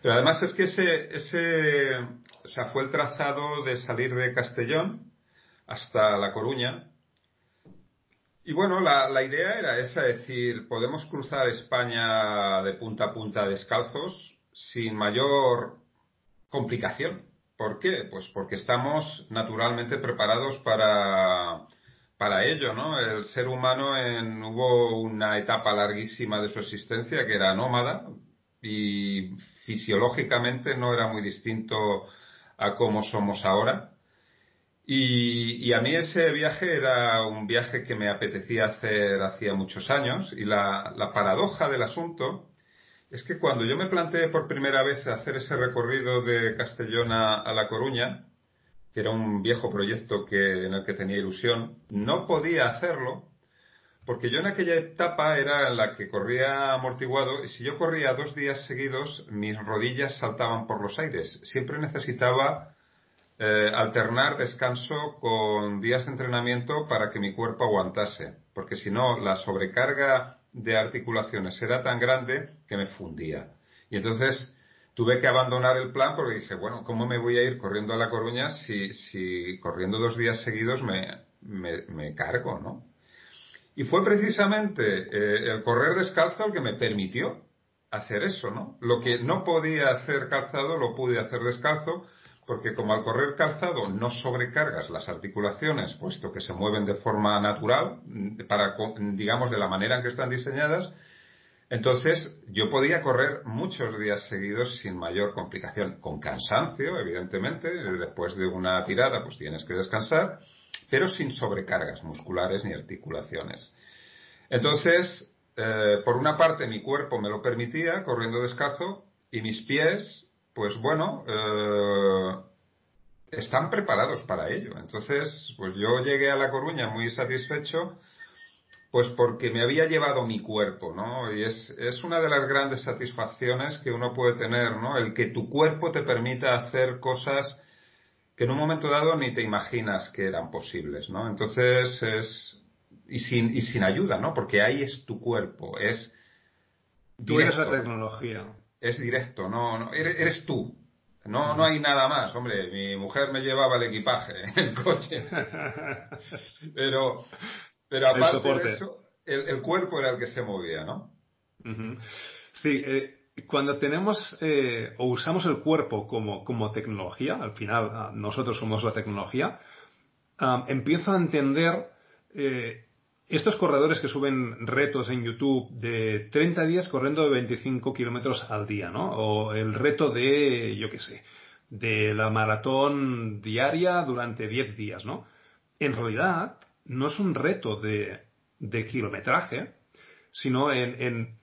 Pero además es que ese, ese, o sea, fue el trazado de salir de Castellón hasta La Coruña. Y bueno, la, la idea era esa, es decir, podemos cruzar España de punta a punta descalzos sin mayor complicación. ¿Por qué? Pues porque estamos naturalmente preparados para, para ello, ¿no? El ser humano en, hubo una etapa larguísima de su existencia que era nómada y fisiológicamente no era muy distinto a cómo somos ahora. Y, a mí ese viaje era un viaje que me apetecía hacer hacía muchos años y la, la paradoja del asunto es que cuando yo me planteé por primera vez hacer ese recorrido de Castellón a La Coruña, que era un viejo proyecto que, en el que tenía ilusión, no podía hacerlo porque yo en aquella etapa era en la que corría amortiguado y si yo corría dos días seguidos mis rodillas saltaban por los aires. Siempre necesitaba eh, alternar descanso con días de entrenamiento para que mi cuerpo aguantase, porque si no la sobrecarga de articulaciones era tan grande que me fundía. Y entonces tuve que abandonar el plan porque dije, bueno, ¿cómo me voy a ir corriendo a La Coruña si, corriendo dos días seguidos me, me, cargo, ¿no? Y fue precisamente eh, el correr descalzo el que me permitió hacer eso, ¿no? Lo que no podía hacer calzado lo pude hacer descalzo porque como al correr calzado no sobrecargas las articulaciones, puesto que se mueven de forma natural, para, digamos, de la manera en que están diseñadas, entonces, yo podía correr muchos días seguidos sin mayor complicación, con cansancio, evidentemente, después de una tirada pues tienes que descansar, pero sin sobrecargas musculares ni articulaciones. Entonces, eh, por una parte mi cuerpo me lo permitía corriendo descalzo y mis pies, pues bueno, eh, están preparados para ello. Entonces, pues yo llegué a La Coruña muy satisfecho pues porque me había llevado mi cuerpo, ¿no? Y es, es una de las grandes satisfacciones que uno puede tener, ¿no? El que tu cuerpo te permita hacer cosas que en un momento dado ni te imaginas que eran posibles, ¿no? Entonces es y sin y sin ayuda, ¿no? Porque ahí es tu cuerpo, es tú eres la tecnología. Es directo, no, no eres, eres tú. No, no hay nada más, hombre. Mi mujer me llevaba el equipaje, el coche. Pero, pero aparte de eso, el, cuerpo era el que se movía, ¿no? Sí, eh, cuando tenemos eh, o usamos el cuerpo como, como tecnología, al final ah, nosotros somos la tecnología, ah, empiezo a entender eh, estos corredores que suben retos en YouTube de 30 días corriendo de 25 kilómetros al día, ¿no? O el reto de, yo qué sé, de la maratón diaria durante 10 días, ¿no? En realidad, no es un reto de, kilometraje, sino en,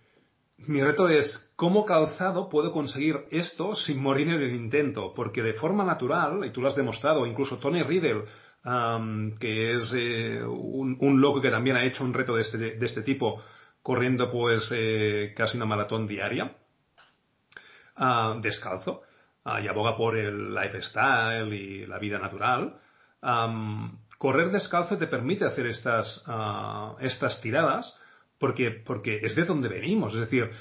mi reto es cómo calzado puedo conseguir esto sin morir en el intento, porque de forma natural, y tú lo has demostrado, incluso Tony Riddle, que es eh, un, loco que también ha hecho un reto de este, de este tipo, corriendo pues eh, casi una maratón diaria, ah, descalzo, ah, y aboga por el lifestyle y la vida natural. Correr descalzo te permite hacer estas, ah, estas tiradas porque, porque es de donde venimos. Es decir,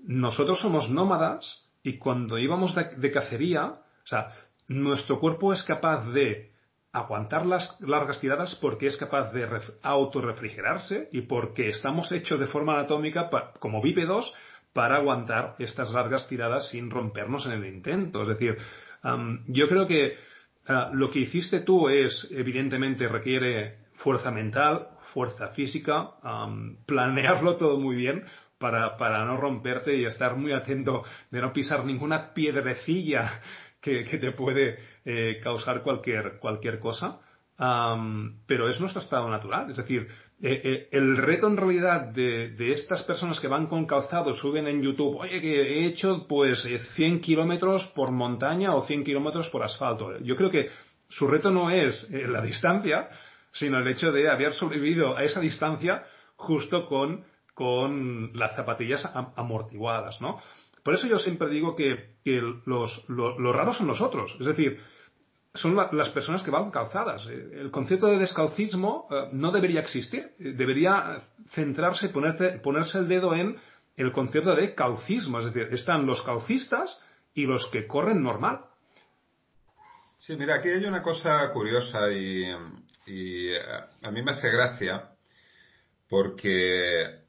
nosotros somos nómadas y cuando íbamos de, cacería, o sea, nuestro cuerpo es capaz de aguantar las largas tiradas porque es capaz de autorrefrigerarse y porque estamos hechos de forma anatómica como bípedos para aguantar estas largas tiradas sin rompernos en el intento. Es decir, yo creo que Ah, lo que hiciste tú es, evidentemente, requiere fuerza mental, fuerza física, planearlo todo muy bien para, para, no romperte y estar muy atento de no pisar ninguna piedrecilla que, que te puede eh, causar cualquier, cualquier cosa. pero es nuestro estado natural. Es decir, eh, eh, el reto en realidad de, de, estas personas que van con calzado, suben en YouTube, oye, que he hecho pues 100 eh, kilómetros por montaña o 100 kilómetros por asfalto. Yo creo que su reto no es la distancia, sino el hecho de haber sobrevivido a esa distancia justo con, con las zapatillas amortiguadas, ¿no? Por eso yo siempre digo que, los, raros son nosotros. Es decir, son las personas que van calzadas. Eh, el concepto de descalcismo eh, no debería existir. Debería centrarse, ponerse el dedo en el concepto de calcismo. Es decir, están los calcistas y los que corren normal. Sí, mira, aquí hay una cosa curiosa y, eh, a mí me hace gracia porque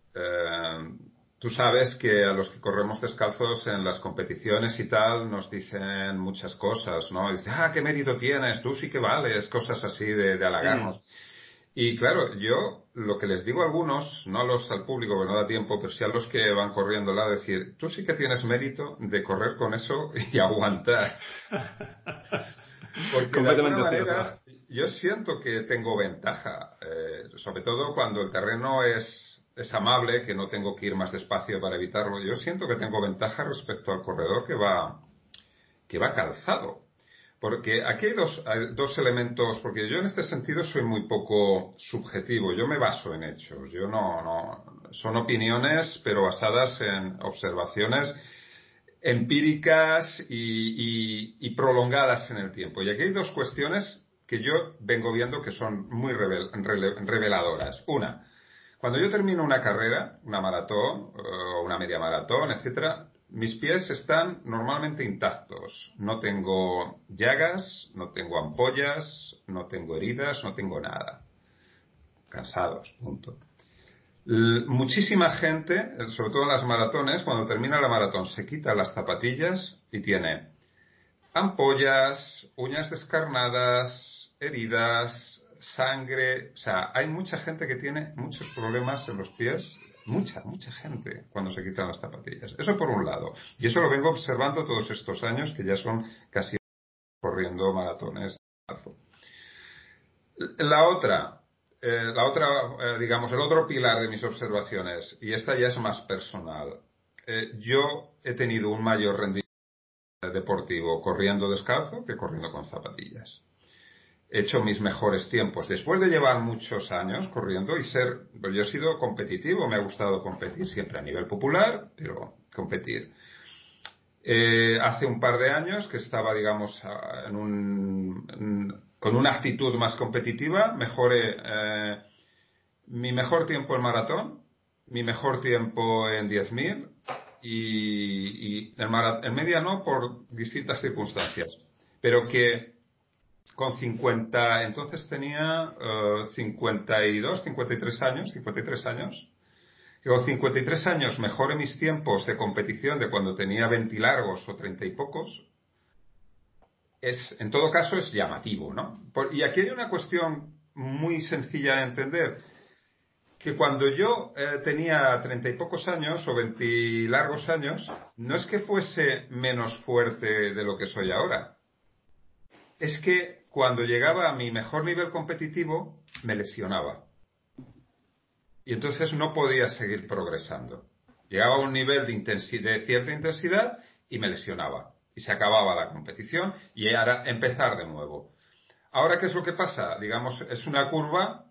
Tú sabes que a los que corremos descalzos en las competiciones y tal nos dicen muchas cosas, ¿no? Dicen, ah, qué mérito tienes, tú sí que vales, cosas así de, de halagarnos. Y claro, yo lo que les digo a algunos, no a los al público, porque no da tiempo, pero sí a los que van corriendo lado, decir, tú sí que tienes mérito de correr con eso y aguantar. Porque de alguna manera yo siento que tengo ventaja, eh, sobre todo cuando el terreno es es amable, que no tengo que ir más despacio para evitarlo. Yo siento que tengo ventaja respecto al corredor que va, que va calzado. Porque aquí hay dos, dos elementos, porque yo en este sentido soy muy poco subjetivo, yo me baso en hechos, yo no, no, son opiniones, pero basadas en observaciones empíricas y, prolongadas en el tiempo. Y aquí hay dos cuestiones que yo vengo viendo que son muy reveladoras. Una, cuando yo termino una carrera, una maratón o una media maratón, etcétera, mis pies están normalmente intactos. No tengo llagas, no tengo ampollas, no tengo heridas, no tengo nada. Cansados, punto. muchísima gente, sobre todo en las maratones, cuando termina la maratón se quita las zapatillas y tiene ampollas, uñas descarnadas, heridas, sangre, o sea, hay mucha gente que tiene muchos problemas en los pies, mucha, mucha gente cuando se quitan las zapatillas. Eso por un lado. Y eso lo vengo observando todos estos años que ya son casi corriendo maratones. La otra, eh, la otra, eh, digamos, el otro pilar de mis observaciones, y esta ya es más personal. Eh, yo he tenido un mayor rendimiento deportivo corriendo descalzo que corriendo con zapatillas hecho mis mejores tiempos. Después de llevar muchos años corriendo y ser, pues yo he sido competitivo, me ha gustado competir siempre a nivel popular, pero competir. Eh, hace un par de años que estaba, digamos, en un, con una actitud más competitiva, mejoré eh, mi mejor tiempo en maratón, mi mejor tiempo en 10.000 y, y en, en media no por distintas circunstancias. Pero que con 50, entonces tenía 52, 53 años, 53 años. Con 53 años mejoré mis tiempos de competición de cuando tenía 20 largos o 30 y pocos. Es, en todo caso es llamativo, ¿no? y aquí hay una cuestión muy sencilla de entender, que cuando yo eh, tenía 30 y pocos años o 20 largos años, no es que fuese menos fuerte de lo que soy ahora. Es que cuando llegaba a mi mejor nivel competitivo, me lesionaba. Y entonces no podía seguir progresando. Llegaba a un nivel de, cierta intensidad y me lesionaba. Y se acababa la competición y era empezar de nuevo. Ahora, ¿qué es lo que pasa? Digamos, es una curva.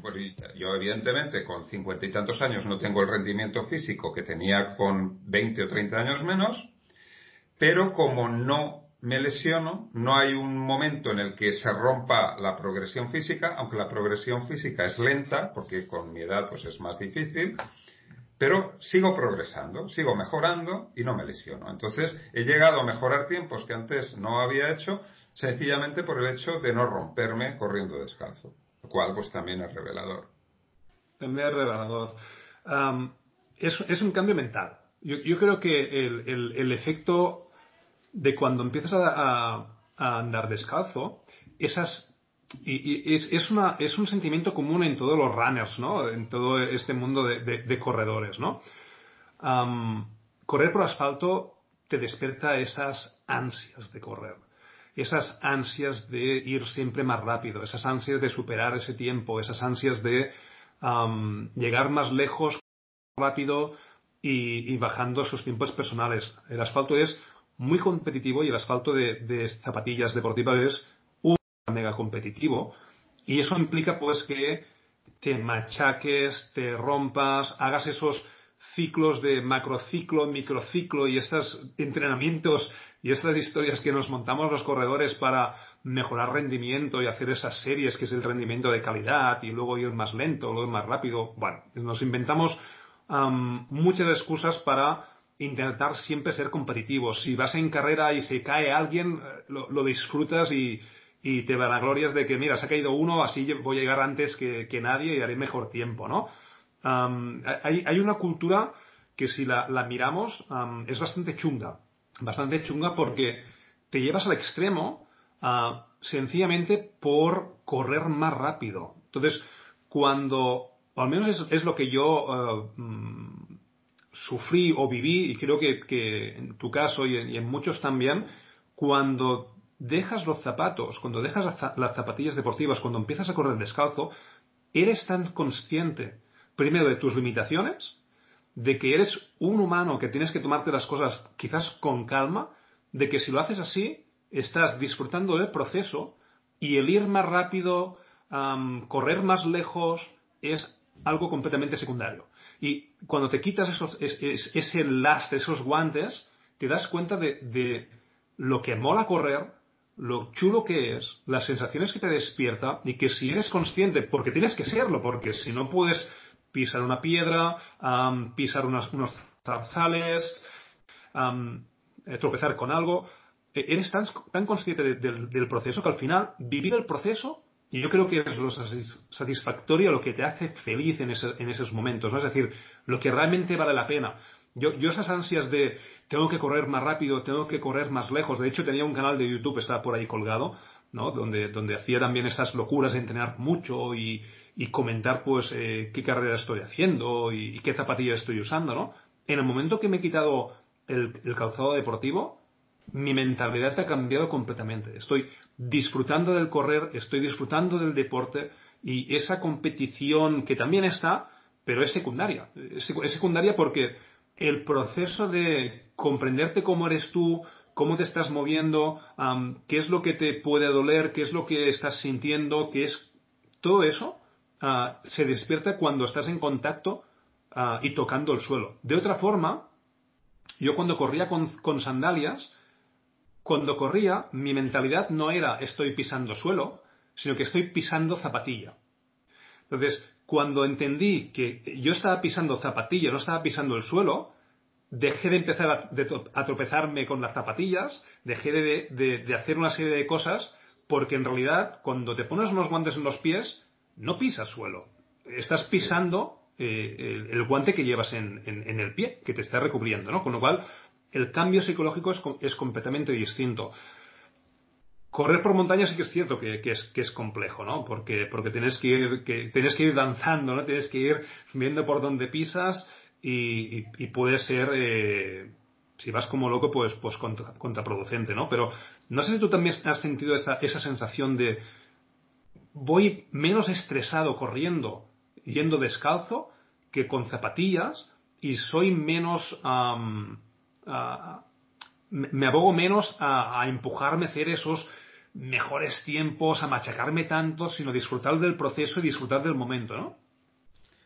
Pues yo, evidentemente, con cincuenta y tantos años no tengo el rendimiento físico que tenía con 20 o 30 años menos, pero como no me lesiono, no hay un momento en el que se rompa la progresión física, aunque la progresión física es lenta, porque con mi edad pues es más difícil, pero sigo progresando, sigo mejorando y no me lesiono. Entonces he llegado a mejorar tiempos que antes no había hecho, sencillamente por el hecho de no romperme corriendo descalzo, lo cual pues también es revelador. También es revelador. es, un cambio mental. Yo, creo que el, el efecto de cuando empiezas a, andar descalzo, esas y, es, una, es un sentimiento común en todos los runners, ¿no? En todo este mundo de, corredores, ¿no? correr por asfalto te despierta esas ansias de correr, esas ansias de ir siempre más rápido, esas ansias de superar ese tiempo, esas ansias de llegar más lejos rápido y, y, bajando sus tiempos personales. El asfalto es muy competitivo y el asfalto de, zapatillas deportivas es un mega competitivo y eso implica pues que te machaques, te rompas, hagas esos ciclos de macrociclo, microciclo y estos entrenamientos y estas historias que nos montamos los corredores para mejorar rendimiento y hacer esas series que es el rendimiento de calidad y luego ir más lento, luego ir más rápido. Bueno, nos inventamos muchas excusas para intentar siempre ser competitivos. Si vas en carrera y se cae alguien, eh, lo, disfrutas y, y, te vanaglorias de que, mira, se ha caído uno, así voy a llegar antes que, nadie y haré mejor tiempo, ¿no? hay, hay, una cultura que si la, miramos es bastante chunga. Bastante chunga porque te llevas al extremo uh, sencillamente por correr más rápido. Entonces, cuando, al menos es, lo que yo uh, mm, sufrí o viví, y creo que, en tu caso y en, muchos también, cuando dejas los zapatos, cuando dejas las zapatillas deportivas, cuando empiezas a correr descalzo, eres tan consciente, primero, de tus limitaciones, de que eres un humano que tienes que tomarte las cosas quizás con calma, de que si lo haces así, estás disfrutando del proceso y el ir más rápido, correr más lejos, es algo completamente secundario. Y cuando te quitas esos, ese lastre, esos guantes, te das cuenta de, lo que mola correr, lo chulo que es, las sensaciones que te despierta y que si eres consciente, porque tienes que serlo, porque si no puedes pisar una piedra, pisar unos, unos zarzales, eh, tropezar con algo, e, eres tan, tan consciente del proceso que al final vivir el proceso y yo creo que es lo satisfactorio, lo que te hace feliz en, esos momentos, ¿no? Es decir, lo que realmente vale la pena. Yo, esas ansias de tengo que correr más rápido, tengo que correr más lejos. De hecho, tenía un canal de YouTube, estaba por ahí colgado, ¿no? Donde, donde hacía también esas locuras de entrenar mucho y, comentar, pues, eh, qué carrera estoy haciendo y, qué zapatilla estoy usando, ¿no? En el momento que me he quitado el calzado deportivo, mi mentalidad ha cambiado completamente. Estoy disfrutando del correr, estoy disfrutando del deporte y esa competición que también está, pero es secundaria. Es secundaria porque el proceso de comprenderte cómo eres tú, cómo te estás moviendo, qué es lo que te puede doler, qué es lo que estás sintiendo, qué es todo eso ah, se despierta cuando estás en contacto ah, y tocando el suelo. De otra forma, yo cuando corría con sandalias, cuando corría, mi mentalidad no era estoy pisando suelo, sino que estoy pisando zapatilla. Entonces, cuando entendí que yo estaba pisando zapatilla, no estaba pisando el suelo, dejé de empezar a, tropezarme con las zapatillas, dejé de, hacer una serie de cosas, porque en realidad cuando te pones unos guantes en los pies, no pisas suelo. Estás pisando eh, el, guante que llevas en, en, el pie, que te está recubriendo, ¿no? Con lo cual, el cambio psicológico es, completamente distinto. Correr por montaña sí que es cierto que, es, complejo, ¿no? Porque, tienes, que ir, que, tienes que ir danzando, ¿no? Tienes que ir viendo por dónde pisas y, puede ser, eh, si vas como loco, pues, pues contraproducente, ¿no? Pero no sé si tú también has sentido esa, sensación de voy menos estresado corriendo, yendo descalzo, que con zapatillas y soy menos me abogo menos a, empujarme a hacer esos mejores tiempos, a machacarme tanto, sino disfrutar del proceso y disfrutar del momento, ¿no?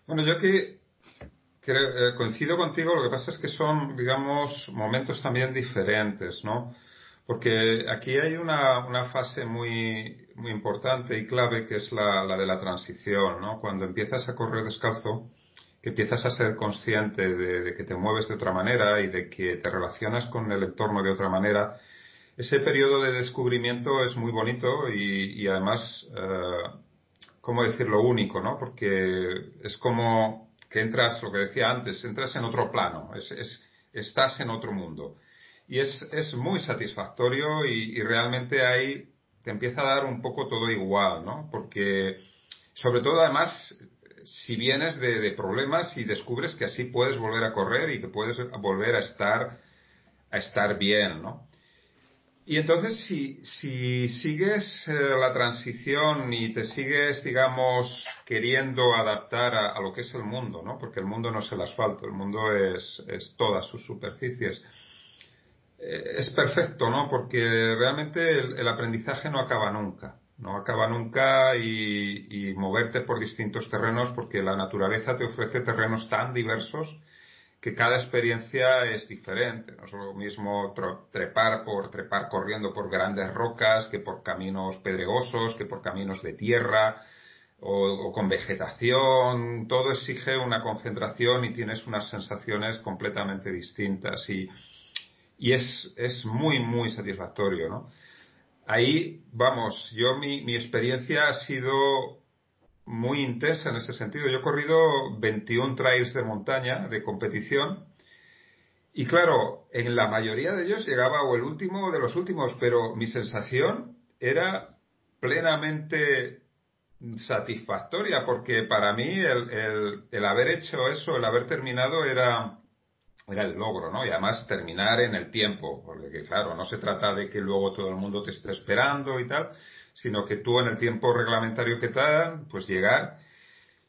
Bueno, yo aquí eh, coincido contigo, lo que pasa es que son, digamos, momentos también diferentes, ¿no? Porque aquí hay una, una fase muy, muy importante y clave que es la, la de la transición, ¿no? Cuando empiezas a correr descalzo, empiezas a ser consciente de, que te mueves de otra manera y de que te relacionas con el entorno de otra manera, ese periodo de descubrimiento es muy bonito y, además, eh, ¿cómo decirlo? Único, ¿no? Porque es como que entras, lo que decía antes, entras en otro plano, es, estás en otro mundo. Y es, es muy satisfactorio y, y realmente ahí te empieza a dar un poco todo igual, ¿no? Porque, sobre todo, además, si vienes de, problemas y descubres que así puedes volver a correr y que puedes volver a estar, a estar bien, ¿no? Y entonces, si, si sigues eh, la transición y te sigues, digamos, queriendo adaptar a, lo que es el mundo, ¿no? Porque el mundo no es el asfalto, el mundo es, es todas sus superficies. Eh, es perfecto, ¿no? Porque realmente el, aprendizaje no acaba nunca. No acaba nunca y, moverte por distintos terrenos porque la naturaleza te ofrece terrenos tan diversos que cada experiencia es diferente. No es lo mismo trepar por trepar corriendo por grandes rocas que por caminos pedregosos, que por caminos de tierra o, con vegetación. Todo exige una concentración y tienes unas sensaciones completamente distintas y, y es, es muy, muy satisfactorio, ¿no? Ahí, vamos, yo mi, mi experiencia ha sido muy intensa en ese sentido. Yo he corrido 21 trails de montaña de competición y claro, en la mayoría de ellos llegaba o el último de los últimos, pero mi sensación era plenamente satisfactoria porque para mí el, el, el haber hecho eso, el haber terminado era era el logro, ¿no? Y además terminar en el tiempo, porque claro, no se trata de que luego todo el mundo te esté esperando y tal, sino que tú en el tiempo reglamentario que te dan, pues llegar.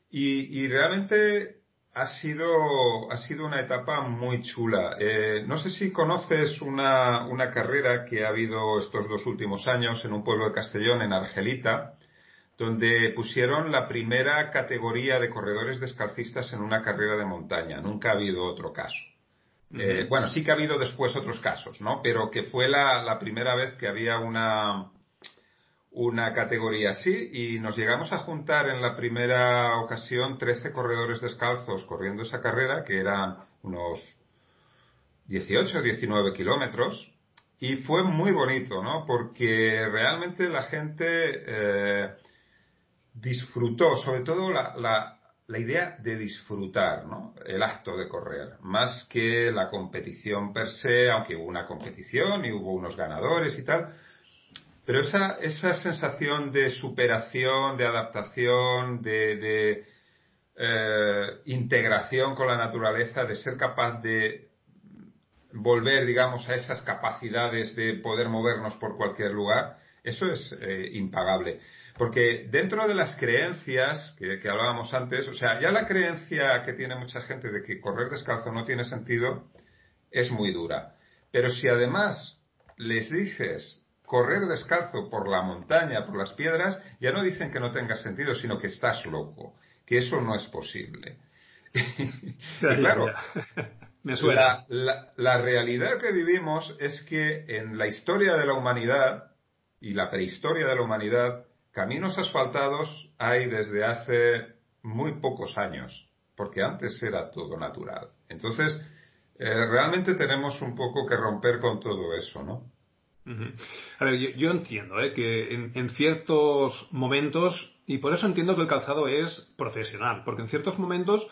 Y, y realmente ha sido, ha sido una etapa muy chula. Eh, no sé si conoces una, una carrera que ha habido estos dos últimos años en un pueblo de Castellón, en Argelita, donde pusieron la primera categoría de corredores descalcistas en una carrera de montaña. Nunca ha habido otro caso. Eh, bueno, sí que ha habido después otros casos, ¿no? Pero que fue la, primera vez que había una, una categoría así y nos llegamos a juntar en la primera ocasión 13 corredores descalzos corriendo esa carrera, que eran unos 18 o 19 kilómetros. Y fue muy bonito, ¿no? Porque realmente la gente eh, disfrutó, sobre todo la, la idea de disfrutar ¿no? el acto de correr, más que la competición per se, aunque hubo una competición y hubo unos ganadores y tal, pero esa, esa sensación de superación, de adaptación, de, eh, integración con la naturaleza, de ser capaz de volver, digamos, a esas capacidades de poder movernos por cualquier lugar, eso es eh, impagable. Porque dentro de las creencias que, hablábamos antes, o sea, ya la creencia que tiene mucha gente de que correr descalzo no tiene sentido es muy dura. Pero si además les dices correr descalzo por la montaña, por las piedras, ya no dicen que no tenga sentido, sino que estás loco, que eso no es posible. claro, Me suena. la realidad que vivimos es que en la historia de la humanidad y la prehistoria de la humanidad, Caminos asfaltados hay desde hace muy pocos años, porque antes era todo natural. Entonces, eh, realmente tenemos un poco que romper con todo eso, ¿no? A ver, yo, entiendo ¿eh? que en, ciertos momentos, y por eso entiendo que el calzado es profesional, porque en ciertos momentos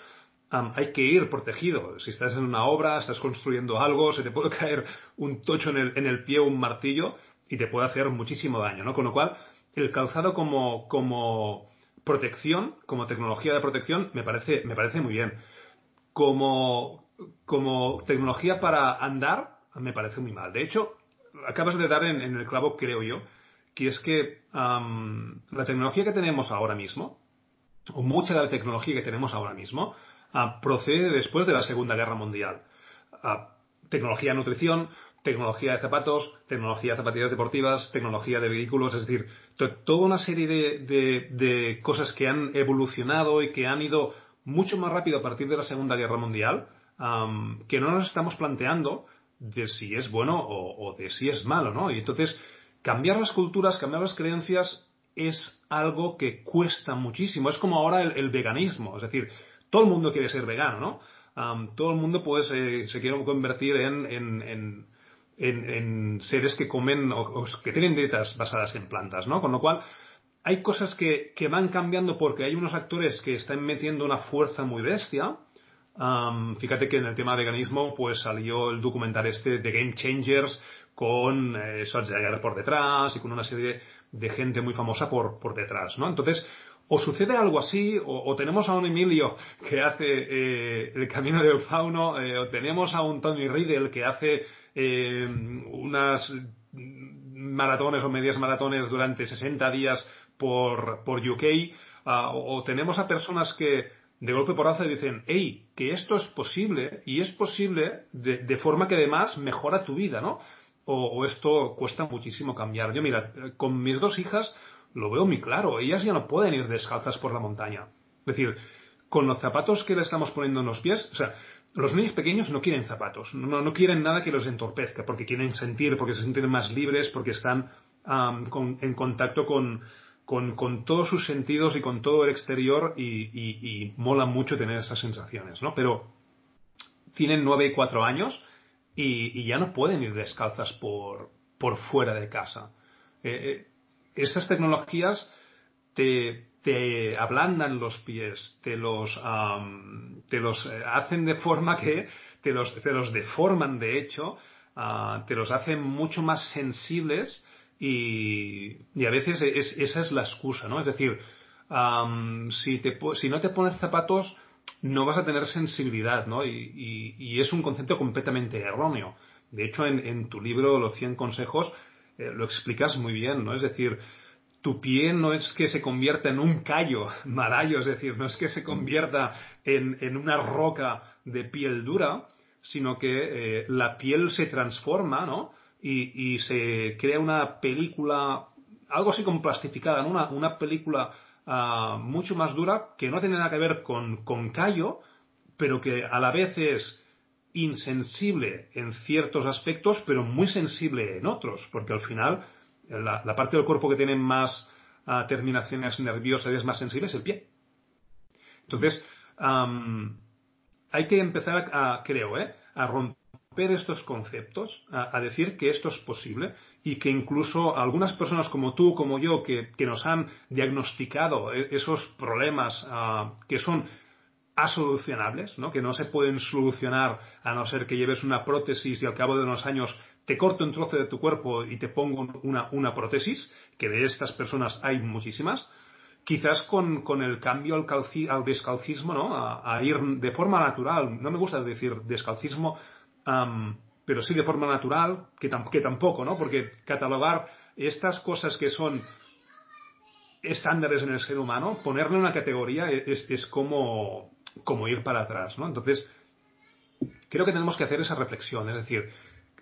hay que ir protegido. Si estás en una obra, estás construyendo algo, se te puede caer un tocho en el, en el pie o un martillo y te puede hacer muchísimo daño, ¿no? Con lo cual, el calzado como, como protección, como tecnología de protección, me parece, me parece muy bien. Como, como tecnología para andar, me parece muy mal. De hecho, acabas de dar en, el clavo, creo yo, que es que la tecnología que tenemos ahora mismo, o mucha de la tecnología que tenemos ahora mismo, ah, procede después de la Segunda Guerra Mundial. Ah, tecnología de nutrición, tecnología de zapatos, tecnología de zapatillas deportivas, tecnología de vehículos, es decir, toda una serie de, cosas que han evolucionado y que han ido mucho más rápido a partir de la Segunda Guerra Mundial, que no nos estamos planteando de si es bueno o, de si es malo, ¿no? Y entonces, cambiar las culturas, cambiar las creencias es algo que cuesta muchísimo. Es como ahora el, veganismo, es decir, todo el mundo quiere ser vegano, ¿no? todo el mundo puede, se, se quiere convertir en en, seres que comen o, que tienen dietas basadas en plantas, ¿no? Con lo cual, hay cosas que, van cambiando porque hay unos actores que están metiendo una fuerza muy bestia. fíjate que en el tema de veganismo, pues salió el documental este de Game Changers con eh, Schwarzenegger por detrás y con una serie de, gente muy famosa por, por detrás, ¿no? Entonces, o sucede algo así, o, tenemos a un Emilio que hace eh, el camino del fauno, eh, o tenemos a un Tony Riddle que hace eh, unas maratones o medias maratones durante 60 días por, por UK, ah, o, tenemos a personas que de golpe por alza dicen, hey, que esto es posible, y es posible de, forma que además mejora tu vida, ¿no? O, esto cuesta muchísimo cambiar. Yo, mira, con mis dos hijas, lo veo muy claro. Ellas ya no pueden ir descalzas por la montaña. Es decir, con los zapatos que le estamos poniendo en los pies, o sea, los niños pequeños no quieren zapatos, no, no quieren nada que los entorpezca, porque quieren sentir, porque se sienten más libres, porque están en contacto con, con, todos sus sentidos y con todo el exterior y, mola mucho tener esas sensaciones, ¿no? Pero tienen nueve y cuatro años y, ya no pueden ir descalzas por, por fuera de casa. Eh, eh, esas tecnologías te, te ablandan los pies, te los, te los eh, hacen de forma que te los, te los deforman de hecho, ah, te los hacen mucho más sensibles y, a veces esa es la excusa, ¿no? Es decir, si, te, si no te pones zapatos no vas a tener sensibilidad, ¿no? Y, es un concepto completamente erróneo. De hecho, en, tu libro, Los 100 consejos, eh, lo explicas muy bien, ¿no? Es decir, tu pie no es que se convierta en un callo marayo, es decir, no es que se convierta en, una roca de piel dura, sino que eh, la piel se transforma, ¿no? Y, se crea una película, algo así como plastificada, ¿no? una, película ah, mucho más dura que no tiene nada que ver con, con callo, pero que a la vez es insensible en ciertos aspectos, pero muy sensible en otros, porque al final la, parte del cuerpo que tiene más ah, terminaciones nerviosas y es más sensible es el pie. Entonces, hay que empezar, a, creo, ¿eh? a romper estos conceptos, a, decir que esto es posible y que incluso algunas personas como tú, como yo, que, nos han diagnosticado e, esos problemas ah, que son asolucionables, ¿no? que no se pueden solucionar a no ser que lleves una prótesis y al cabo de unos años te corto un trozo de tu cuerpo y te pongo una, una prótesis, que de estas personas hay muchísimas, quizás con, con el cambio al, al descalcismo, ¿no? A, ir de forma natural, no me gusta decir descalcismo, pero sí de forma natural, que, que tampoco, ¿no? Porque catalogar estas cosas que son estándares en el ser humano, ponerle una categoría es, es como, como ir para atrás, ¿no? Entonces, creo que tenemos que hacer esa reflexión, es decir,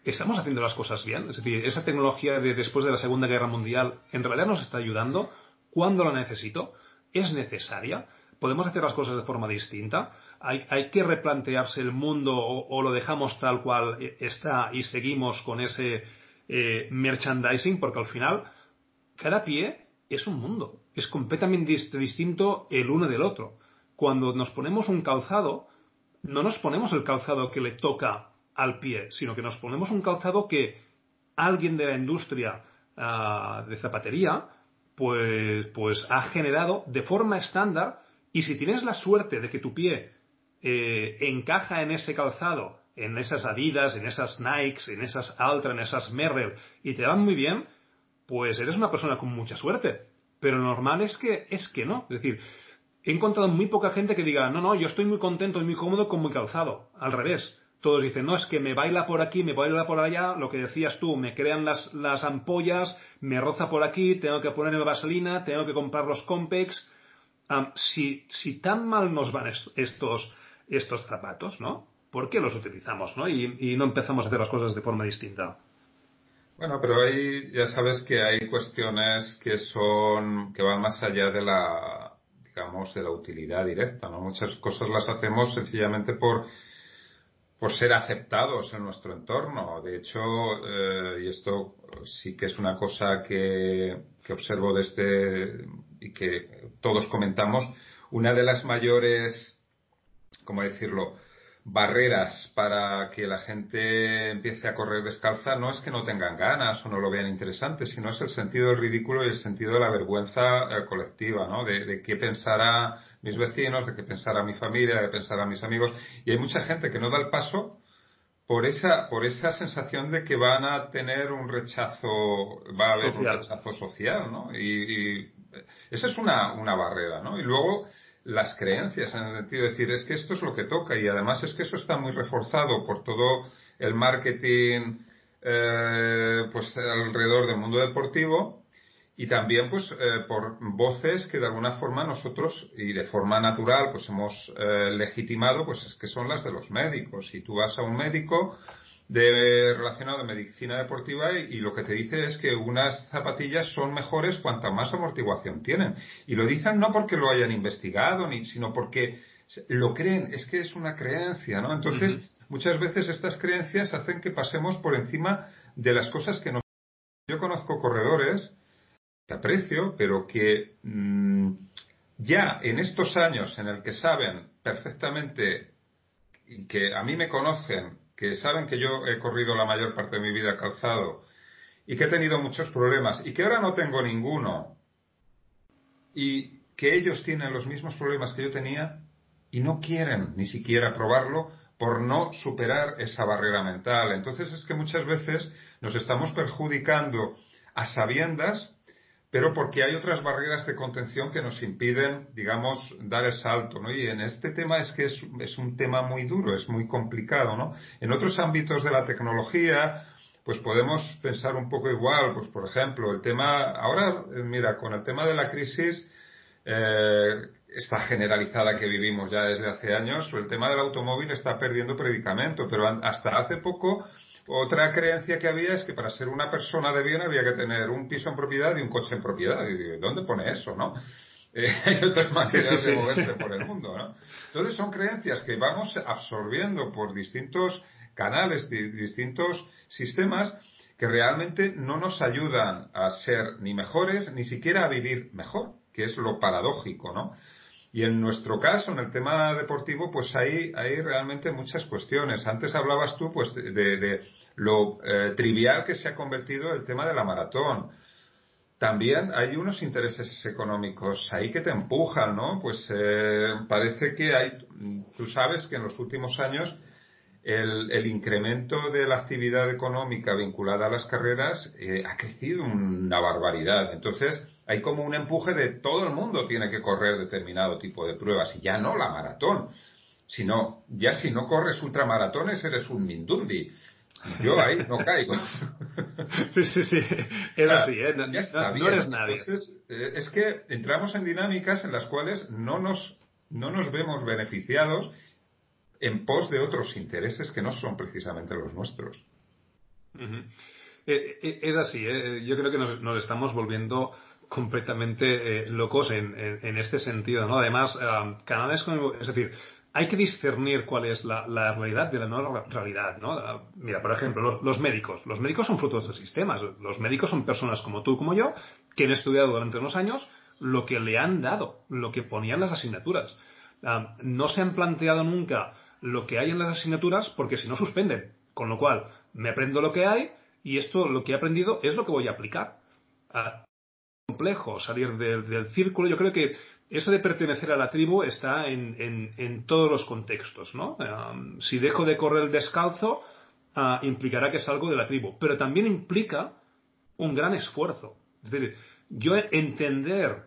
¿estamos haciendo las cosas bien? Es decir, esa tecnología de después de la Segunda Guerra Mundial en realidad nos está ayudando. ¿Cuándo la necesito? ¿Es necesaria? ¿Podemos hacer las cosas de forma distinta? ¿Hay, que replantearse el mundo o, lo dejamos tal cual está y seguimos con ese eh, merchandising? Porque al final, cada pie es un mundo. Es completamente distinto el uno del otro. Cuando nos ponemos un calzado, no nos ponemos el calzado que le toca al pie, sino que nos ponemos un calzado que alguien de la industria ah, de zapatería pues, pues ha generado de forma estándar y si tienes la suerte de que tu pie eh, encaja en ese calzado, en esas Adidas, en esas Nikes, en esas Altra, en esas Merrell y te van muy bien, pues eres una persona con mucha suerte. Pero lo normal es que, es que no. Es decir, he encontrado muy poca gente que diga, no, no, yo estoy muy contento y muy cómodo con mi calzado. Al revés todos dicen, no, es que me baila por aquí, me baila por allá, lo que decías tú, me crean las, las ampollas, me roza por aquí, tengo que ponerme vaselina, tengo que comprar los Compex. si, si tan mal nos van estos, estos zapatos, ¿no? ¿Por qué los utilizamos, ¿no? Y, y no empezamos a hacer las cosas de forma distinta. Bueno, pero ahí ya sabes que hay cuestiones que son, que van más allá de la, digamos, de la utilidad directa, ¿no? Muchas cosas las hacemos sencillamente por por ser aceptados en nuestro entorno. De hecho, eh, y esto sí que es una cosa que, que observo desde y que todos comentamos, una de las mayores, ¿cómo decirlo?, barreras para que la gente empiece a correr descalza no es que no tengan ganas o no lo vean interesante, sino es el sentido del ridículo y el sentido de la vergüenza eh, colectiva, ¿no? De, de qué pensará mis vecinos, de qué pensará mi familia, de qué pensará mis amigos. Y hay mucha gente que no da el paso por esa, por esa sensación de que van a tener un rechazo, va a haber un rechazo social, ¿no? Y, y esa es una, una barrera, ¿no? Y luego, las creencias, en el sentido de decir, es que esto es lo que toca y además es que eso está muy reforzado por todo el marketing eh, pues alrededor del mundo deportivo y también pues eh, por voces que de alguna forma nosotros y de forma natural pues hemos eh, legitimado pues es que son las de los médicos. Si tú vas a un médico de relacionado a medicina deportiva y, lo que te dice es que unas zapatillas son mejores cuanta más amortiguación tienen. Y lo dicen no porque lo hayan investigado, ni, sino porque lo creen, es que es una creencia, ¿no? Entonces, muchas veces estas creencias hacen que pasemos por encima de las cosas que nos... Yo conozco corredores que aprecio, pero que mm, ya en estos años en el que saben perfectamente y que a mí me conocen, que saben que yo he corrido la mayor parte de mi vida calzado y que he tenido muchos problemas y que ahora no tengo ninguno y que ellos tienen los mismos problemas que yo tenía y no quieren ni siquiera probarlo por no superar esa barrera mental. Entonces es que muchas veces nos estamos perjudicando a sabiendas pero porque hay otras barreras de contención que nos impiden, digamos, dar el salto, ¿no? Y en este tema es que es, un tema muy duro, es muy complicado, ¿no? En otros ámbitos de la tecnología, pues podemos pensar un poco igual, pues por ejemplo, el tema, ahora, mira, con el tema de la crisis, eh, esta generalizada que vivimos ya desde hace años, el tema del automóvil está perdiendo predicamento, pero hasta hace poco otra creencia que había es que para ser una persona de bien había que tener un piso en propiedad y un coche en propiedad. Y ¿dónde pone eso, no? Eh, hay otras maneras de moverse por el mundo, ¿no? Entonces son creencias que vamos absorbiendo por distintos canales, distintos sistemas que realmente no nos ayudan a ser ni mejores, ni siquiera a vivir mejor, que es lo paradójico, ¿no? Y en nuestro caso, en el tema deportivo, pues hay, hay realmente muchas cuestiones. Antes hablabas tú, pues, de, lo eh, trivial que se ha convertido el tema de la maratón. También hay unos intereses económicos ahí que te empujan, ¿no? Pues eh, parece que hay, tú sabes que en los últimos años el, el, incremento de la actividad económica vinculada a las carreras eh, ha crecido una barbaridad. Entonces, hay como un empuje de todo el mundo tiene que correr determinado tipo de pruebas y ya no la maratón, sino ya si no corres ultramaratones eres un Mindundi. Yo ahí no caigo. Sí, sí, sí. Es así, ¿eh? No, eres nadie. Entonces, eh, es que entramos en dinámicas en las cuales no nos, no nos vemos beneficiados en pos de otros intereses que no son precisamente los nuestros. Eh, eh, es así, ¿eh? yo creo que nos, estamos volviendo completamente locos en, este sentido, ¿no? Además, canales como, es decir, hay que discernir cuál es la, realidad de la no realidad, ¿no? Mira, por ejemplo, los, médicos. Los médicos son frutos de sistemas. Los médicos son personas como tú, como yo, que han estudiado durante unos años lo que le han dado, lo que ponían las asignaturas. no se han planteado nunca lo que hay en las asignaturas porque si no suspenden. Con lo cual, me aprendo lo que hay y esto, lo que he aprendido, es lo que voy a aplicar. Es complejo salir del, círculo. Yo creo que eso de pertenecer a la tribu está en, todos los contextos, ¿no? si dejo de correr descalzo, ah, implicará que salgo de la tribu. Pero también implica un gran esfuerzo. Es decir, yo entender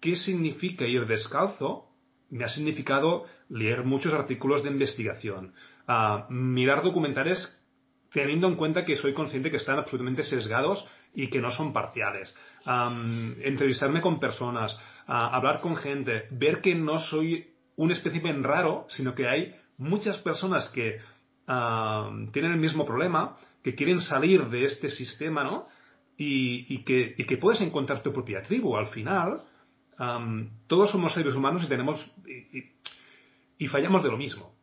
qué significa ir descalzo me ha significado leer muchos artículos de investigación, mirar documentales teniendo en cuenta que soy consciente que están absolutamente sesgados y que no son parciales. entrevistarme con personas, hablar con gente, ver que no soy un espécimen raro, sino que hay muchas personas que tienen el mismo problema, que quieren salir de este sistema, ¿no? Y, que, y que puedes encontrar tu propia tribu al final todos somos seres humanos y tenemos y, fallamos de lo mismo.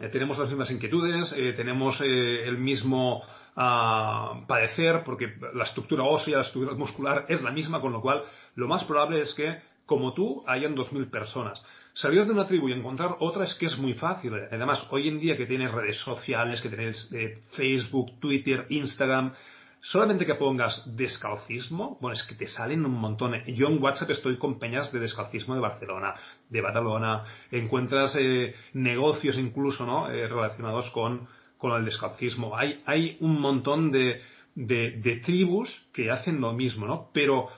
Eh, tenemos las mismas inquietudes, eh, tenemos eh, el mismo ah, padecer, porque la estructura ósea, la estructura muscular es la misma, con lo cual lo más probable es que, como tú, hayan 2.000 personas. Salir de una tribu y encontrar otra es que es muy fácil. Además, hoy en día que tienes redes sociales, que tienes Facebook, Twitter, Instagram, solamente que pongas descalcismo, bueno, es que te salen un montón. Yo en WhatsApp estoy con peñas de descalcismo de Barcelona, de Badalona, encuentras eh, negocios incluso, ¿no? Eh, relacionados con, con el descalcismo. Hay, hay un montón de, de, de tribus que hacen lo mismo, ¿no? Pero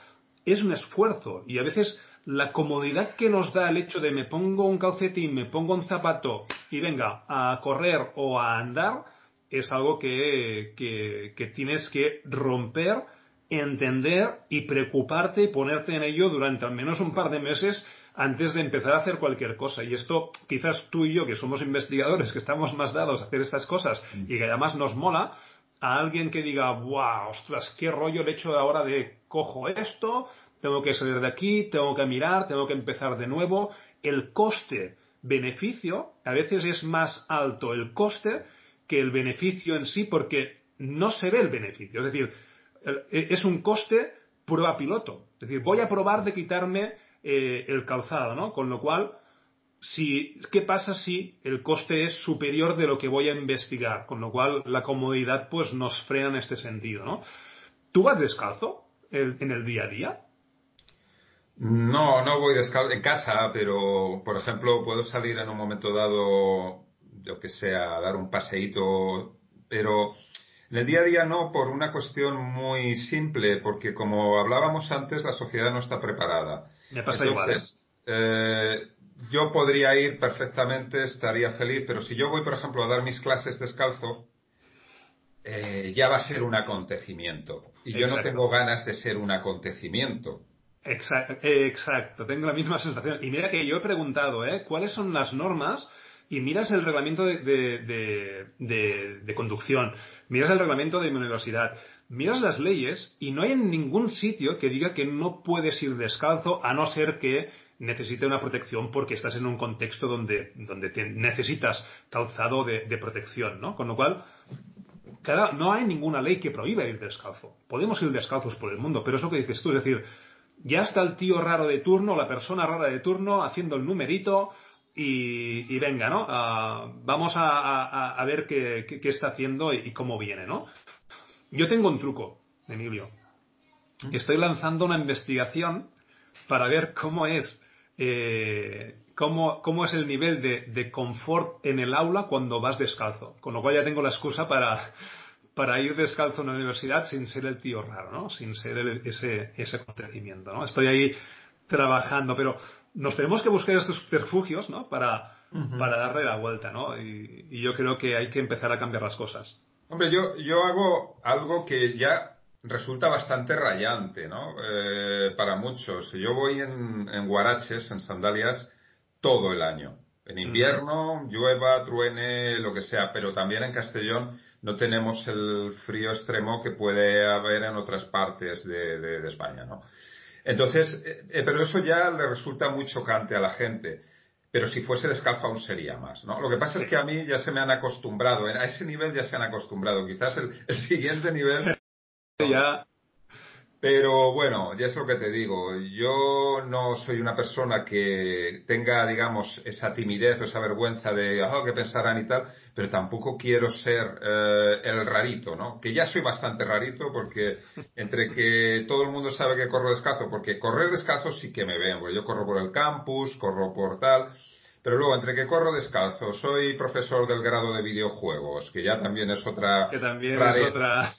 es un esfuerzo y a veces la comodidad que nos da el hecho de me pongo un calcetín, me pongo un zapato y venga a correr o a andar, es algo que, tienes que romper entender y preocuparte y ponerte en ello durante al menos un par de meses antes de empezar a hacer cualquier cosa. Y esto, quizás tú y yo, que somos investigadores, que estamos más dados a hacer estas cosas mm. y que además nos mola, a alguien que diga, wow, ostras, qué rollo el hecho ahora de cojo esto, tengo que salir de aquí, tengo que mirar, tengo que empezar de nuevo. El coste beneficio a veces es más alto el coste que el beneficio en sí porque no se ve el beneficio. Es decir, e, es un coste prueba piloto. Es decir, voy a probar de quitarme eh, el calzado, ¿no? Con lo cual, si, ¿qué pasa si el coste es superior de lo que voy a investigar? Con lo cual, la comodidad pues nos frena en este sentido, ¿no? ¿Tú vas descalzo en el día a día? No, no voy descalzo en casa, pero, por ejemplo, puedo salir en un momento dado, yo que sea, a dar un paseíto, pero en el día a día no, por una cuestión muy simple, porque como hablábamos antes, la sociedad no está preparada. Me pasa igual. ¿eh? Eh, yo podría ir perfectamente, estaría feliz, pero si yo voy, por ejemplo, a dar mis clases descalzo, eh, ya va a ser un acontecimiento. Y yo no tengo ganas de ser un acontecimiento. Exacto, exacto, tengo la misma sensación. Y mira que yo he preguntado, ¿eh? ¿Cuáles son las normas? Y miras el reglamento de, de, conducción, miras el reglamento de universidad, miras las leyes y no hay en ningún sitio que diga que no puedes ir descalzo a no ser que necesite una protección porque estás en un contexto donde, donde necesitas calzado de, protección, ¿no? Con lo cual, no hay ninguna ley que prohíba ir descalzo. Podemos ir descalzos por el mundo, pero es lo que dices tú, es decir, ya está el tío raro de turno, la persona rara de turno, haciendo el numerito y, venga, ¿no? Ah, vamos a, ver qué, está haciendo y, y, cómo viene, ¿no? Yo tengo un truco, Emilio. Estoy lanzando una investigación para ver cómo es, eh, cómo, cómo, es el nivel de, confort en el aula cuando vas descalzo. Con lo cual ya tengo la excusa para, para ir descalzo en la universidad sin ser el tío raro, ¿no? Sin ser ese, ese acontecimiento, ¿no? Estoy ahí trabajando, pero nos tenemos que buscar estos refugios, ¿no? Para, para darle la vuelta, ¿no? y yo creo que hay que empezar a cambiar las cosas. Hombre, yo, yo hago algo que ya resulta bastante rayante, ¿no? Eh, para muchos. Yo voy en, en guaraches, en sandalias, todo el año. En invierno, llueva, truene, lo que sea, pero también en Castellón no tenemos el frío extremo que puede haber en otras partes de, de, España, ¿no? Entonces, eh, pero eso ya le resulta muy chocante a la gente. Pero si fuese descalzo aún sería más, ¿no? Lo que pasa es que a mí ya se me han acostumbrado, a ese nivel ya se han acostumbrado, quizás el, siguiente nivel ya pero bueno, ya es lo que te digo. Yo no soy una persona que tenga, digamos, esa timidez o esa vergüenza de, ah, que pensarán y tal, pero tampoco quiero ser eh, el rarito, ¿no? Que ya soy bastante rarito porque entre que todo el mundo sabe que corro descalzo, porque correr descalzo sí que me ven, porque yo corro por el campus, corro por tal, pero luego, entre que corro descalzo, soy profesor del grado de videojuegos, que ya también es otra... Que también es otra...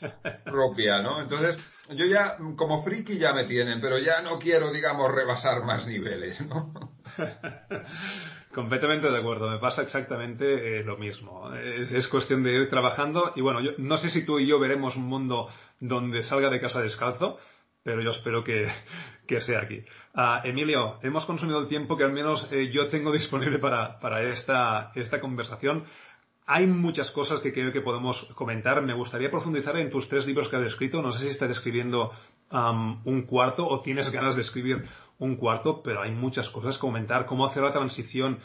propia, ¿no? Entonces, yo ya, como friki ya me tienen, pero ya no quiero, digamos, rebasar más niveles, ¿no? Completamente de acuerdo, me pasa exactamente eh, lo mismo. Es, cuestión de ir trabajando y bueno, yo no sé si tú y yo veremos un mundo donde salga de casa descalzo, pero yo espero que, sea aquí. Ah, Emilio, hemos consumido el tiempo que al menos eh, yo tengo disponible para, para esta, esta conversación. Hay muchas cosas que creo que podemos comentar. Me gustaría profundizar en tus tres libros que has escrito. No sé si estás escribiendo un cuarto o tienes ganas de escribir un cuarto, pero hay muchas cosas que comentar. Cómo hacer la transición,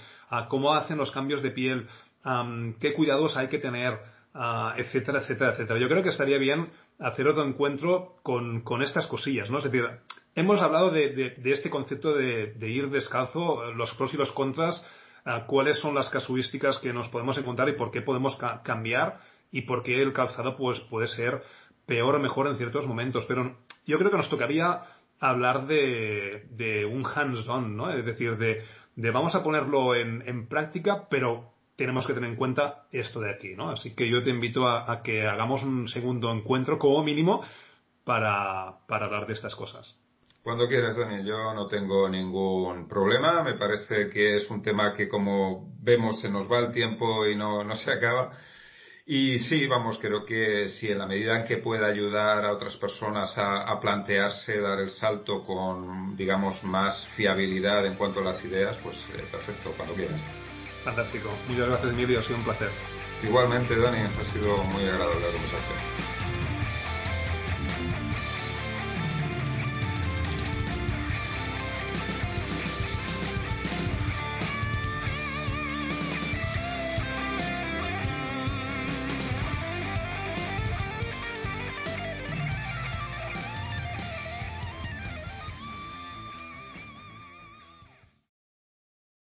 cómo hacen los cambios de piel, qué cuidados hay que tener, etcétera, etcétera, etcétera. Yo creo que estaría bien hacer otro encuentro con, estas cosillas, ¿no? Es decir, hemos hablado de, este concepto de, de, ir descalzo, los pros y los contras, cuáles son las casuísticas que nos podemos encontrar y por qué podemos cambiar y por qué el calzado pues puede ser peor o mejor en ciertos momentos. Pero yo creo que nos tocaría hablar de, un hands-on, ¿no? Es decir, de, vamos a ponerlo en, práctica, pero tenemos que tener en cuenta esto de aquí, ¿no? Así que yo te invito a, que hagamos un segundo encuentro como mínimo para hablar de estas cosas. Cuando quieras, Daniel, yo no tengo ningún problema. Me parece que es un tema que, como vemos, se nos va el tiempo y no, no se acaba. Y sí, vamos, creo que si en la medida en que pueda ayudar a otras personas a, plantearse dar el salto con, digamos, más fiabilidad en cuanto a las ideas, pues eh, perfecto, cuando quieras. Fantástico. Muchas gracias, Emilio. Ha sido un placer. Igualmente, Dani, ha sido muy agradable la conversación.